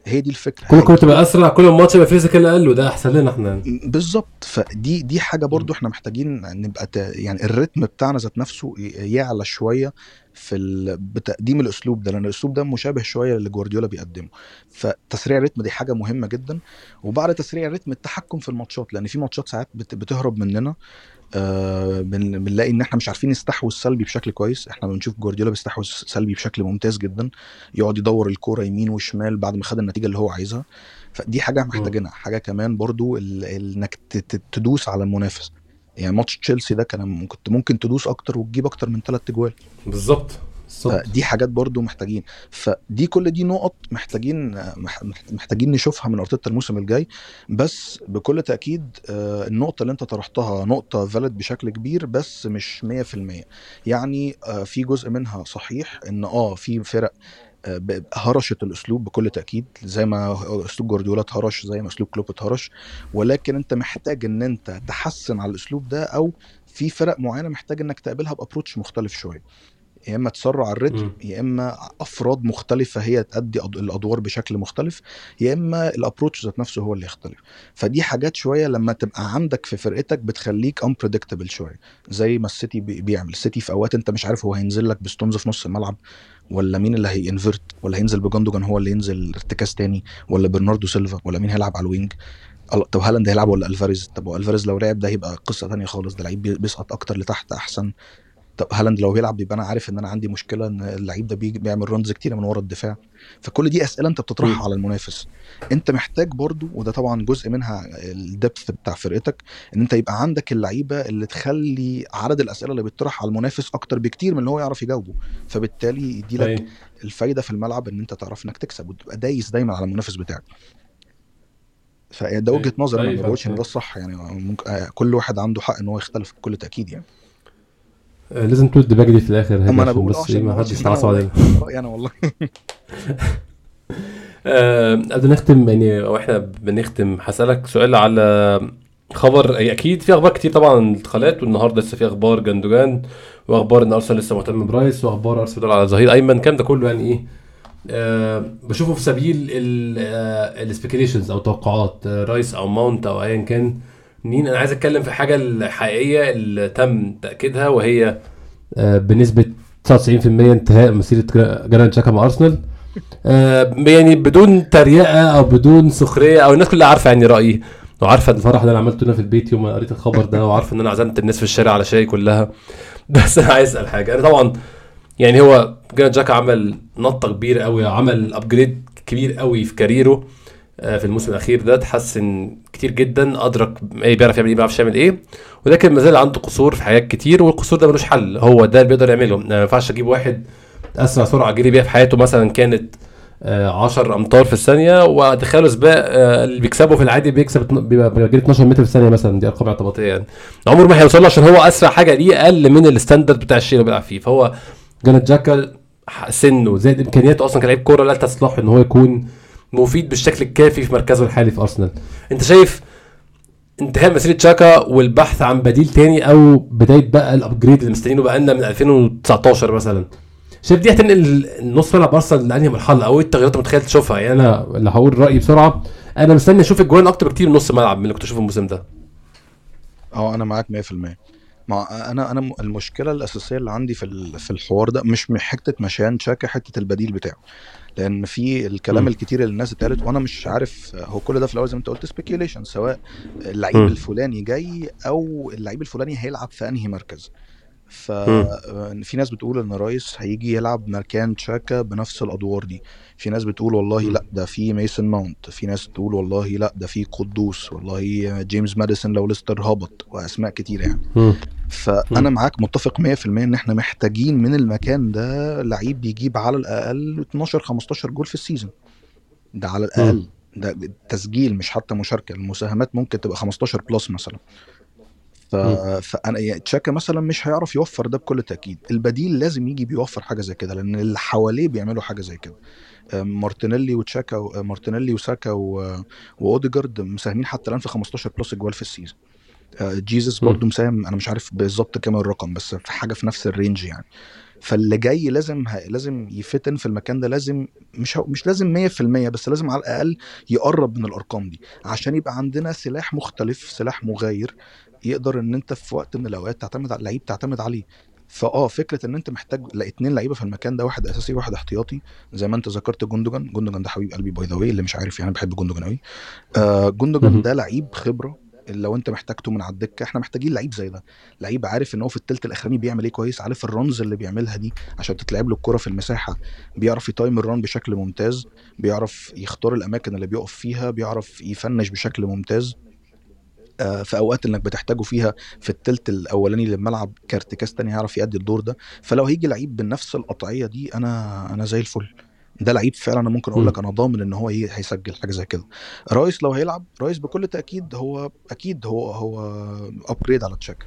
هي دي الفكرة. كل كرة تبقى أسرع كل الماتش يبقى physical أقل وده أحسن لنا إحنا. بالظبط. فدي دي حاجة برضو إحنا محتاجين نبقى ت... يعني ال rhythm بتاعنا ذات نفسه يعلى شوية في ال... بتقديم الأسلوب ده لأن الأسلوب ده مشابه شوية للي جوارديولا بيقدمه. فتسريع ال rhythm دي حاجة مهمة جدا. وبعد تسريع ال rhythm التحكم في الماتشات لأن في ماتشات ساعات بت... بتهرب مننا. آه بن... بنلاقي إن إحنا مش عارفين نستحوذ سلبي بشكل كويس. إحنا بنشوف جوارديولا بيستحوذ سلبي بشكل ممتاز جدا. يقعد يدور الكورة يمين وشمال بعد ما خد النتيجة اللي هو عايزها. فدي حاجة محتاجينها. حاجة كمان برضو إنك تدوس على المنافس. يعني ماتش تشيلسي ده كان كنت ممكن تدوس أكتر وتجيب أكتر من ثلاث اجوال بالظبط. فدي حاجات برضو محتاجين. فدي كل دي نقط محتاجين مح- محتاجين نشوفها من أرتيتا الموسم الجاي. بس بكل تأكيد آه، النقطة اللي انت طرحتها نقطة فالid بشكل كبير بس مش 100% يعني آه، في جزء منها صحيح إن آه في فرق آه، هرشت الأسلوب بكل تأكيد. زي ما أسلوب جوارديولا اتهرش زي ما أسلوب كلوب اتهرش. ولكن انت محتاج إن انت تحسن على الأسلوب ده أو في فرق معينة محتاج إنك تقابلها ب approach مختلف شوية. يا إما تسرع ال rhythm. يا إما أفراد مختلفة هي تأدي أد- الأدوار بشكل مختلف يا إما ال approach ذات نفسه هو اللي يختلف. فدي حاجات شوية لما تبقى عندك في فرقتك بتخليك unpredictable شوية. زي ما السيتي بي- بيعمل. السيتي في أوقات أنت مش عارف هو هينزل لك ب Stones في نص الملعب ولا مين اللي هي invert ولا هينزل بجندوجان هو اللي ينزل ارتكاز تاني ولا برناردو سيلفا ولا مين هيلعب على ال wing. طب هالاند هيلعب ولا ألفاريز؟ طب والفاريز لو لعب ده هيبقى قصة تانية خالص. ده لعيب بي- بيسقط أكتر لتحت أحسن. طب هالاند لو بيلعب يبقى أنا عارف إن أنا عندي مشكلة إن اللعيب ده بيعمل runs كتير من ورا الدفاع. فكل دي أسئلة أنت بتطرحها. على المنافس. أنت محتاج برضو وده طبعا جزء منها ال depth بتاع فرقتك إن أنت يبقى عندك اللعيبة اللي تخلي عدد الأسئلة اللي بيطرح على المنافس أكتر بكتير من اللي هو يعرف يجاوبه. فبالتالي يدي لك أي. الفايدة في الملعب إن أنت تعرف إنك تكسب وتبقى دايس دايما على المنافس بتاعك. فده وجهة نظر أنا ما فاهم. بقولش إن ده الصح يعني ممكن آه، كل واحد عنده حق إن هو يختلف بكل تأكيد يعني. لازم تقول الدباجه دي في الآخر أما أنا بقول بس عشان ما حدش يتعصب علينا رأيي أنا والله. آه، قبل ما نختم يعني وإحنا بنختم هسألك سؤال على خبر. أكيد في أخبار كتير طبعا عن الانتقالات والنهاردة لسه في أخبار جندوجان وأخبار إن أرسنال لسه مهتم برايس وأخبار أرسنال على ظهير أيمن والكلام ده كله يعني إيه؟ آه بشوفه في سبيل ال speculations أو توقعات آه رايس أو ماونت أو ايا كان. مين أنا عايز أتكلم في الحاجة الحقيقية اللي تم تأكيدها وهي آه بنسبة 99% انتهاء مسيرة جرا- جرانيت تشاكا مع أرسنال. آه، يعني بدون تريقة أو بدون سخرية أو الناس كلها عارفة يعني رأيي وعارفة الفرح اللي أنا عملته هنا في البيت يوم ما قريت الخبر ده وعارفة إن أنا عزمت الناس في الشارع على شاي كلها. بس أنا عايز أسأل حاجة. أنا طبعا يعني هو جرانيت تشاكا عمل نطة كبيرة قوي عمل upgrade كبير قوي في career ه. في الموسم الأخير ده تحسن كتير جدا أدرك إيه بيعرف يعمل إيه بيعرفش يعمل إيه. ولكن ما زال عنده قصور في حاجات كتير والقصور ده ملوش حل. هو ده اللي بيقدر يعمله. ما ينفعش أجيب واحد أسرع سرعة جري بيها في حياته. مثلا كانت 10 أمتار في الثانية وادخله سباق آه، اللي بيكسبه في العادي بيكسب بيبقى بيجري 12 متر في الثانية مثلا. دي أرقام اعتباطية يعني. عمره ما هيوصل عشان هو أسرع حاجة ليه أقل من ال standard بتاع الشيء اللي بيلعب فيه. فهو جرانيت تشاكا سنه زائد إمكانياته أصلا كلاعب كورة لا تصلح إن هو يكون مفيد بالشكل الكافي في مركزه الحالي في أرسنال. أنت شايف انتهاء مسيرة تشاكا والبحث عن بديل تاني أو بداية بقى ال upgrade اللي مستنيينه بقالنا من 2019 مثلا؟ شايف دي هتنقل النص ملعب أرسنال لأنهي مرحلة أو إيه التغييرات متخيل تشوفها؟ يعني أنا اللي هقول رأيي بسرعة أنا مستني أشوف الجوان أكتر بكتير من نص ملعب من اللي كنت أشوفه الموسم ده. أه أنا معاك 100% ما أنا أنا المشكلة الأساسية اللي عندي في في الحوار ده مش حتة مشيان شاكا حتة البديل بتاعه. لأن في الكلام مم. الكتير اللي الناس اتقالت وأنا مش عارف هو كل ده في الأول زي ما انت قلت سبيكيوليشن سواء اللعيب. الفلاني جاي أو اللعيب الفلاني هيلعب في أنهي مركز ف في ناس بتقول إن رايس هيجي يلعب مكان تشاكا بنفس الأدوار دي في ناس بتقول والله. لا ده في ميسن ماونت في ناس تقول والله لا ده في قدوس والله جيمس ماديسون لو ليستر هبط وأسماء كتير يعني. مم. فأنا معاك متفق 100% إن إحنا محتاجين من المكان ده لعيب بيجيب على الأقل 12 15 جول في ال season. ده على الأقل. ده تسجيل مش حتى مشاركة. المساهمات ممكن تبقى 15 plus مثلا. ف... فأنا تشاكا مثلا مش هيعرف يوفر ده بكل تأكيد. البديل لازم يجي بيوفر حاجة زي كده لأن اللي حواليه بيعملوا حاجة زي كده. مارتينيلي وتشاكا مارتينيلي وساكا. وأوديجارد مساهمين حتى الآن في 15 plus goal في ال season آه، جيزس مم. برضو مساهم أنا مش عارف بالظبط كام الرقم بس في حاجة في نفس ال range يعني فاللي جاي لازم ه... لازم يفت in في المكان ده لازم مش هو... مش لازم 100% بس لازم على الأقل يقرب من الأرقام دي عشان يبقى عندنا سلاح مختلف سلاح مغاير يقدر إن أنت في وقت من الأوقات تعتمد على لعيب تعتمد عليه فآه فكرة إن أنت محتاج لا اتنين لعيبة في المكان ده واحد أساسي واحد احتياطي. زي ما أنت ذكرت جوندوجان. جوندوجان ده حبيب قلبي by the way اللي مش عارف يعني بحب جوندوجان قوي آه جوندوجان. ده لعيب خبرة لو أنت محتاجته من على الدكة. إحنا محتاجين لعيب زي ده. لعيب عارف إن هو في التلت الأخراني بيعمل إيه كويس. عارف ال runs اللي بيعملها دي عشان تتلعب له الكرة في المساحة. بيعرف ي time ال run بشكل ممتاز. بيعرف يختار الأماكن اللي بيقف فيها. بيعرف ي finish بشكل ممتاز. في أوقات إنك بتحتاجه فيها في التلت الأولاني للملعب كارتكاز تاني هيعرف يأدي الدور ده. فلو هيجي لعيب بنفس القطعية دي أنا أنا زي الفل. ده لعيب فعلا أنا ممكن أقول. لك أنا ضامن إن هو هيسجل حاجة زي كده. رايس لو هيلعب رايس بكل تأكيد هو أكيد هو هو upgrade على تشاكا.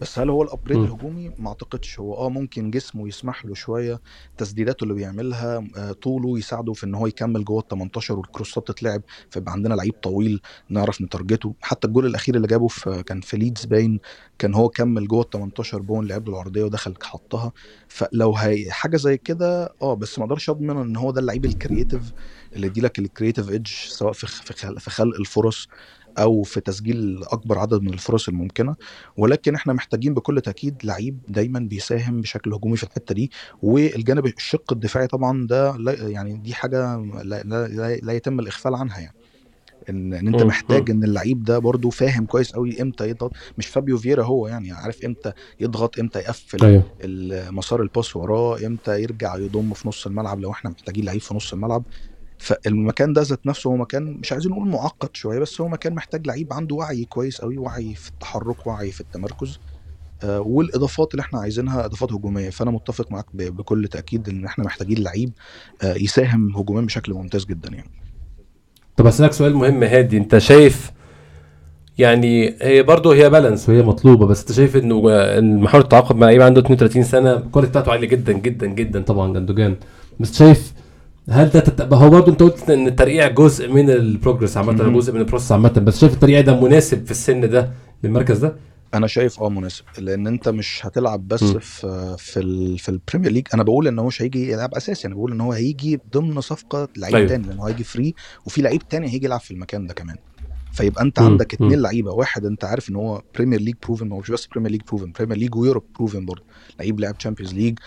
بس هل هو ال upgrade. الهجومي؟ ما أعتقدش. هو آه ممكن جسمه يسمح له شوية تسديداته اللي بيعملها آه، طوله يساعده في إن هو يكمل جوه ال 18 وال crossات تتلعب فيبقى عندنا لعيب طويل نعرف ن target ه. حتى الجول الأخير اللي جابه في كان في ليدز باين كان هو كمل جوه ال 18 بون لعب له العرضية ودخل حطها. فلو هي حاجة زي كده آه بس ما أقدرش أضمن إن هو ده اللعيب ال creative اللي يدي لك ال creative edge سواء في خلق, في خلق الفرص أو في تسجيل أكبر عدد من الفرص الممكنة ولكن إحنا محتاجين بكل تأكيد لعيب دايما بيساهم بشكل هجومي في الحتة دي والجانب الشق الدفاعي طبعا ده لا يعني دي حاجة لا, لا, لا, لا يتم الإغفال عنها يعني إن إن أنت. محتاج. إن اللعيب ده برضو فاهم كويس قوي إمتى يضغط مش فابيو فيرا هو يعني عارف إمتى يضغط إمتى يقفل ال- مسار الباس وراه إمتى يرجع يضم في نص الملعب لو إحنا محتاجين لعيب في نص الملعب فالمكان ده ذات نفسه هو مكان مش عايزين نقول معقد شوية بس هو مكان محتاج لعيب عنده وعي كويس قوي وعي في التحرك وعي في التمركز آه، والإضافات اللي إحنا عايزينها إضافات هجومية. فأنا متفق معاك بكل تأكيد إن إحنا محتاجين لعيب آه، يساهم هجوميا بشكل ممتاز جدا يعني. طب اسالك سؤال مهم هادي. أنت شايف يعني هي برضه هي balance وهي مطلوبة بس أنت شايف إنه محاولة التعاقد مع لعيب عنده 32 سنة ال quality بتاعته عالية جدا جدا جدا طبعا جندوجان. بس شايف هل ده تت... هو برضه انت قلت ان الترقيع جزء من ال progress عامة. جزء من ال process عامة بس شايف الترقيع ده مناسب في السن ده للمركز ده؟ أنا شايف آه مناسب لأن أنت مش هتلعب بس مم. في في ال في البريمير ليج أنا بقول إن هو مش هيجي يلعب أساسي أنا بقول إن هو هيجي ضمن صفقة لعيب أيوة. تاني لأن هو هيجي free وفي لعيب تاني هيجي يلعب في المكان ده كمان فيبقى انت. عندك اتنين مم. لعيبة واحد انت عارف ان هو Premier League proven هو مش بس Premier League proven Premier League و Europe proven برضه لعيب لعب Champions League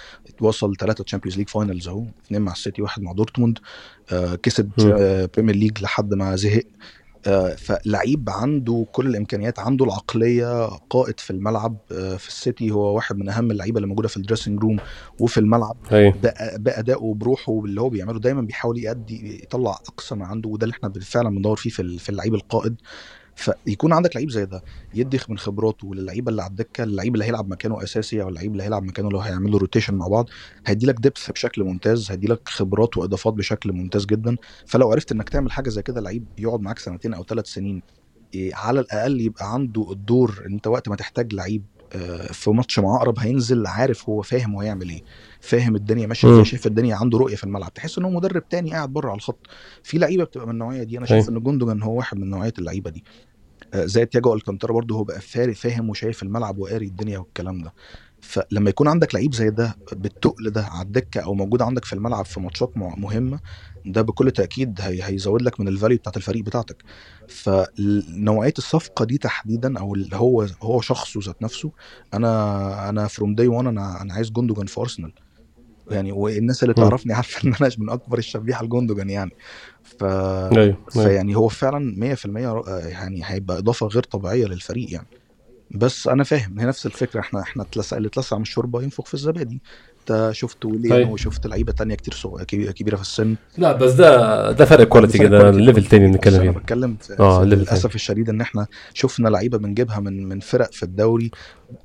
وصل ثلاثة Champions League finals اهو اثنين مع السيتي واحد مع دورتموند آه كسب. آه Premier League لحد ما زهق فلعيب عنده كل الإمكانيات عنده العقلية قائد في الملعب آه، في السيتي هو واحد من أهم اللعيبة اللي موجودة في ال dressing room وفي الملعب. بأ- بادائه وبروحه اللي هو بيعمله دايما بيحاول يأدي يطلع أقصى ما عنده وده اللي إحنا فعلا بندور فيه في اللعيب القائد. فيكون عندك لعيب زي ده يدي من خبراته للعيبة اللي على الدكة اللعيب اللي هيلعب مكانه أساسي أو اللعيب اللي هيلعب مكانه اللي هو هيعمل له rotation مع بعض هيدي لك depth بشكل ممتاز هيدي لك خبرات وإضافات بشكل ممتاز جدا. فلو عرفت إنك تعمل حاجة زي كده لعيب يقعد معاك سنتين أو ثلاث سنين إيه، على الأقل يبقى عنده الدور إن أنت وقت ما تحتاج لعيب آه، في ماتش معقرب هينزل عارف هو فاهم هو هيعمل إيه فاهم الدنيا ماشية. إزاي شايف الدنيا عنده رؤية في الملعب. تحس ان هو مدرب تاني قاعد بره على الخط. في لعيبة بتبقى من النوعية دي أنا شايف إن جوندوجان هو واحد من نوعية اللعيبة دي. زي تياجو ألكانتارا برضه هو بقى فاهم وشايف الملعب وقاري الدنيا والكلام ده. فلما يكون عندك لعيب زي ده بالتقل ده على الدكة أو موجود عندك في الملعب في ماتشات مهمة ده بكل تأكيد هي هيزود لك من ال value بتاعت الفريق بتاعتك. فنوعية الصفقة دي تحديدا أو اللي هو هو شخصه ذات نفسه أنا أنا from day 1 أنا أنا عايز جوندوجان في أرسنال. يعني والناس اللي. تعرفني عارفة إن أنا من أكبر الشبيحة لجوندوجان يعني. ف أيوه أيوه. فيعني هو فعلا 100% ر- يعني هيبقى إضافة غير طبيعية للفريق يعني. بس أنا فاهم هي نفس الفكرة إحنا إحنا اتلسع اللي اتلسع من الشوربة ينفخ في الزبادي. أنت شفت ويليام أيوة. وشفت لعيبة تانية كتير صغ... كبي- كبيرة في السن. لا بس ده ده فرق quality كده level تاني بنتكلم أنا فيه. بتكلم في, آه في level تاني. للأسف الشديد إن إحنا شفنا لعيبة بنجيبها من من فرق في الدوري.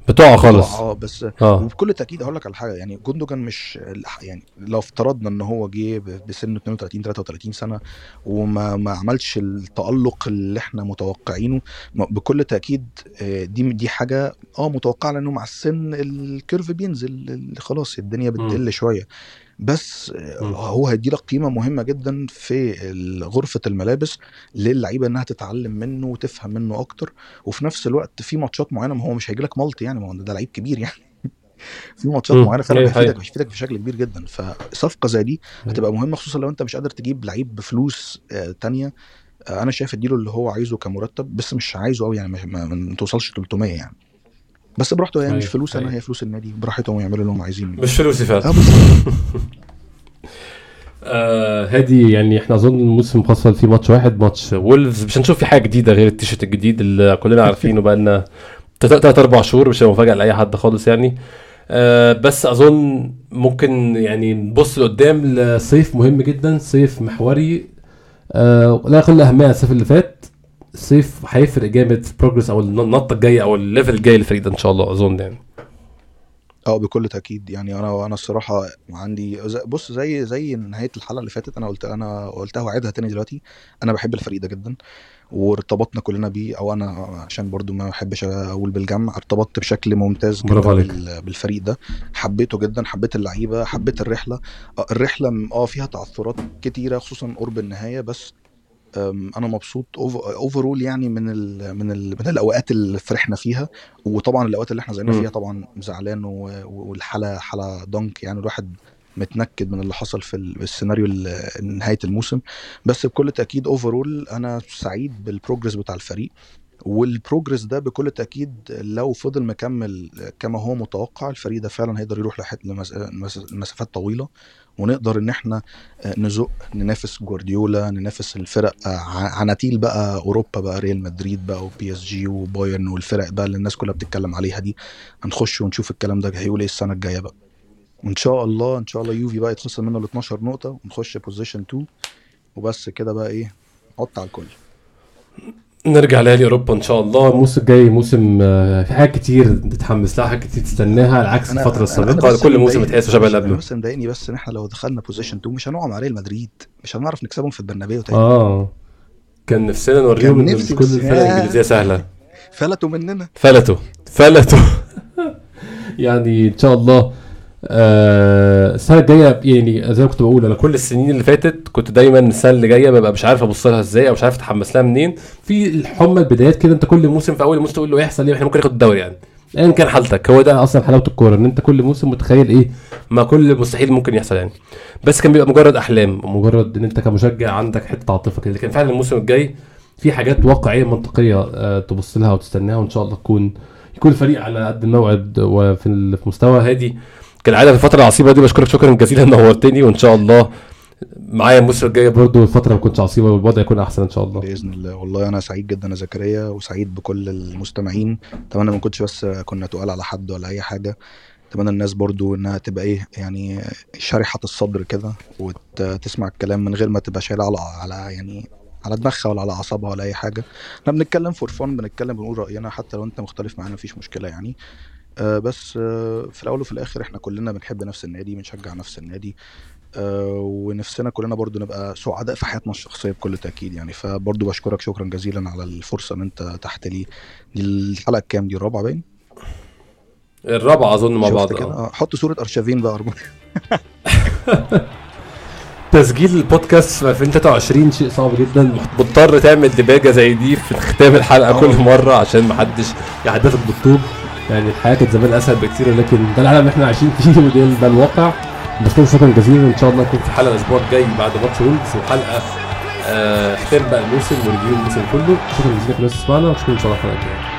بتقع خالص. آه بس آه. وبكل تأكيد هقول لك على حاجة يعني جوندوجان مش يعني لو افترضنا إن هو جه بسن 32 33 سنة وما ما عملش التألق اللي إحنا متوقعينه بكل تأكيد آه، دي دي حاجة آه متوقعة لأنه مع السن الكيرف بينزل خلاص الدنيا بتقل شوية. بس. هو هيدي لك قيمة مهمة جدا في غرفة الملابس للعيبة إنها تتعلم منه وتفهم منه أكتر وفي نفس الوقت في ماتشات معينة ما هو مش هيجي لك مالتي يعني ما هو ده لعيب كبير يعني في ماتشات. معينة فعلا أيوة، هيفيدك أيوة. هيفيدك بشكل كبير جدا فصفقة زي دي هتبقى مهمة خصوصا لو أنت مش قادر تجيب لعيب بفلوس آه، تانية آه، أنا شايف اديله اللي هو عايزه كمرتب بس مش عايزه قوي يعني ما توصلش 300 يعني بس براحته يعني مش أيوة، فلوس أنا أيوة. هي فلوس النادي براحتهم يعملوا اللي هم عايزينه مش فلوسي فعلا بس. آه هادي يعني إحنا أظن الموسم خلص فيه ماتش واحد ماتش وولفز. مش هنشوف فيه حاجة جديدة غير التيشيرت الجديد اللي كلنا عارفينه بقى لنا تلات أربع شهور مش مفاجأة لأي حد خالص يعني. آه بس أظن ممكن يعني نبص لقدام لصيف مهم جدا صيف محوري. آه لا يقل أهمية الصيف اللي فات. الصيف هيفرق جامد في progress أو النطة الجاية أو ال level الجاي للفريق ده إن شاء الله أظن يعني. آه بكل تأكيد. يعني أنا أنا الصراحة عندي بص زي زي نهاية الحلقة اللي فاتت أنا قلت أنا قلتها وعدها تاني دلوقتي أنا بحب الفريق ده جدا وارتبطنا كلنا بيه أو أنا عشان برضو ما بحبش أقول بالجمع ارتبطت بشكل ممتاز جدا بالفريق ده. حبيته جدا حبيت اللعيبة حبيت الرحلة. آه، الرحلة آه فيها تعثرات كتيرة خصوصا قرب النهاية بس أنا مبسوط اوفرول يعني من ال من ال من الأوقات اللي فرحنا فيها. وطبعا الأوقات اللي إحنا زعلنا. فيها طبعا زعلان والحاله حالة ضنك يعني الواحد متنكد من اللي حصل في ال- السيناريو ال- نهاية الموسم. بس بكل تأكيد overall أنا سعيد بال progress بتاع الفريق. وال progress ده بكل تأكيد لو فضل مكمل كما هو متوقع الفريق ده فعلا هيقدر يروح لمسافات طويلة. ونقدر إن إحنا آه، نزق ننافس جوارديولا ننافس الفرق آه، عناتيل بقى أوروبا بقى ريال مدريد بقى و PSG وبايرن والفرق بقى اللي الناس كلها بتتكلم عليها دي. هنخش ونشوف الكلام ده هيقول إيه السنة الجاية بقى. وإن شاء الله إن شاء الله يوفي بقى يتخصم منه ال 12 نقطة ونخش position 2 وبس كده بقى إيه حط على الكل. نرجع ليالي أوروبا إن شاء الله. الموسم الجاي موسم آه، في حاجات كتير تتحمس لها حاجات كتير تستناها على عكس الفترة السابقة. كل موسم تحسه شبه اللي قبله. بس مضايقني بس إن إحنا لو دخلنا position 2 مش هنقع مع ريال مدريد. مش هنعرف نكسبهم في البرنابيو تاني. آه. كان نفسنا نوريهم إن مش كل الفرق الإنجليزية سهلة. فلتوا مننا. فلتوا. فلتوا. يعني إن شاء الله آه السنة الجاية يعني زي ما كنت بقول أنا كل السنين اللي فاتت كنت دايما السنة اللي جاية ببقى مش عارف أبص لها إزاي أو مش عارف أتحمس لها منين. في الحمى البدايات كده أنت كل موسم في أول موسم تقول له يحصل إيه؟ إحنا ممكن ناخد الدوري يعني. ايا كان حالتك هو ده أصلا حلاوة الكورة إن أنت كل موسم متخيل إيه؟ ما كل مستحيل ممكن يحصل يعني. بس كان بيبقى مجرد أحلام مجرد إن أنت كمشجع عندك حتة عاطفة كده. لكن فعلا الموسم الجاي في حاجات واقعية منطقية آه، تبص لها وتستناها وإن شاء الله تكون يكون الفريق على قد الموعد وفي في مستوى هادي. كالعاده في الفترة العصيبة دي. بشكرك شكرا جزيلا نورتني وإن شاء الله معايا الموسم الجاي برضو الفترة ما تكونش عصيبة والوضع يكون أحسن إن شاء الله. بإذن الله. والله أنا سعيد جدا يا زكريا وسعيد بكل المستمعين. أتمنى ما كنتش بس كنا تقال على حد ولا أي حاجة. أتمنى الناس برضو إنها تبقى إيه يعني شريحه الصدر كده وتسمع الكلام من غير ما تبقى شايلة على على يعني على دماغها ولا على أعصابها ولا أي حاجة. إحنا بنتكلم فور فن بنتكلم بنقول رأينا حتى لو أنت مختلف معانا مفيش مشكلة يعني. آه بس آه في الأول وفي الآخر إحنا كلنا بنحب نفس النادي بنشجع نفس النادي آه ونفسنا كلنا برضو نبقى سعداء في حياتنا الشخصية بكل تأكيد يعني. فبرضو بشكرك شكرا جزيلا على الفرصة إن أنت تحت لي. دي الحلقة الكام دي؟ الرابعة باين؟ الرابعة أظن مع بعض كده؟ آه. آه، حط صورة أرشافين بقى أرجوك. تسجيل البودكاست في 2023 شيء صعب جدا. مضطر تعمل دباجه زي دي في ختام الحلقة كل مرة عشان محدش يحدفك بالطوب. يعني الحياة كانت زمان أسهل بكتير لكن ده العالم اللي إحنا عايشين فيه وده ده الواقع. بشكرك شكرا جزيلا وان شاء الله نكون في حلقة الأسبوع الجاي بعد ماتش وولفز وحلقة آه بقى الموسم و review الموسم كله. شكرا جزيلا لكم تسمعنا وأشوفكم إن شاء الله الحلقة الجايه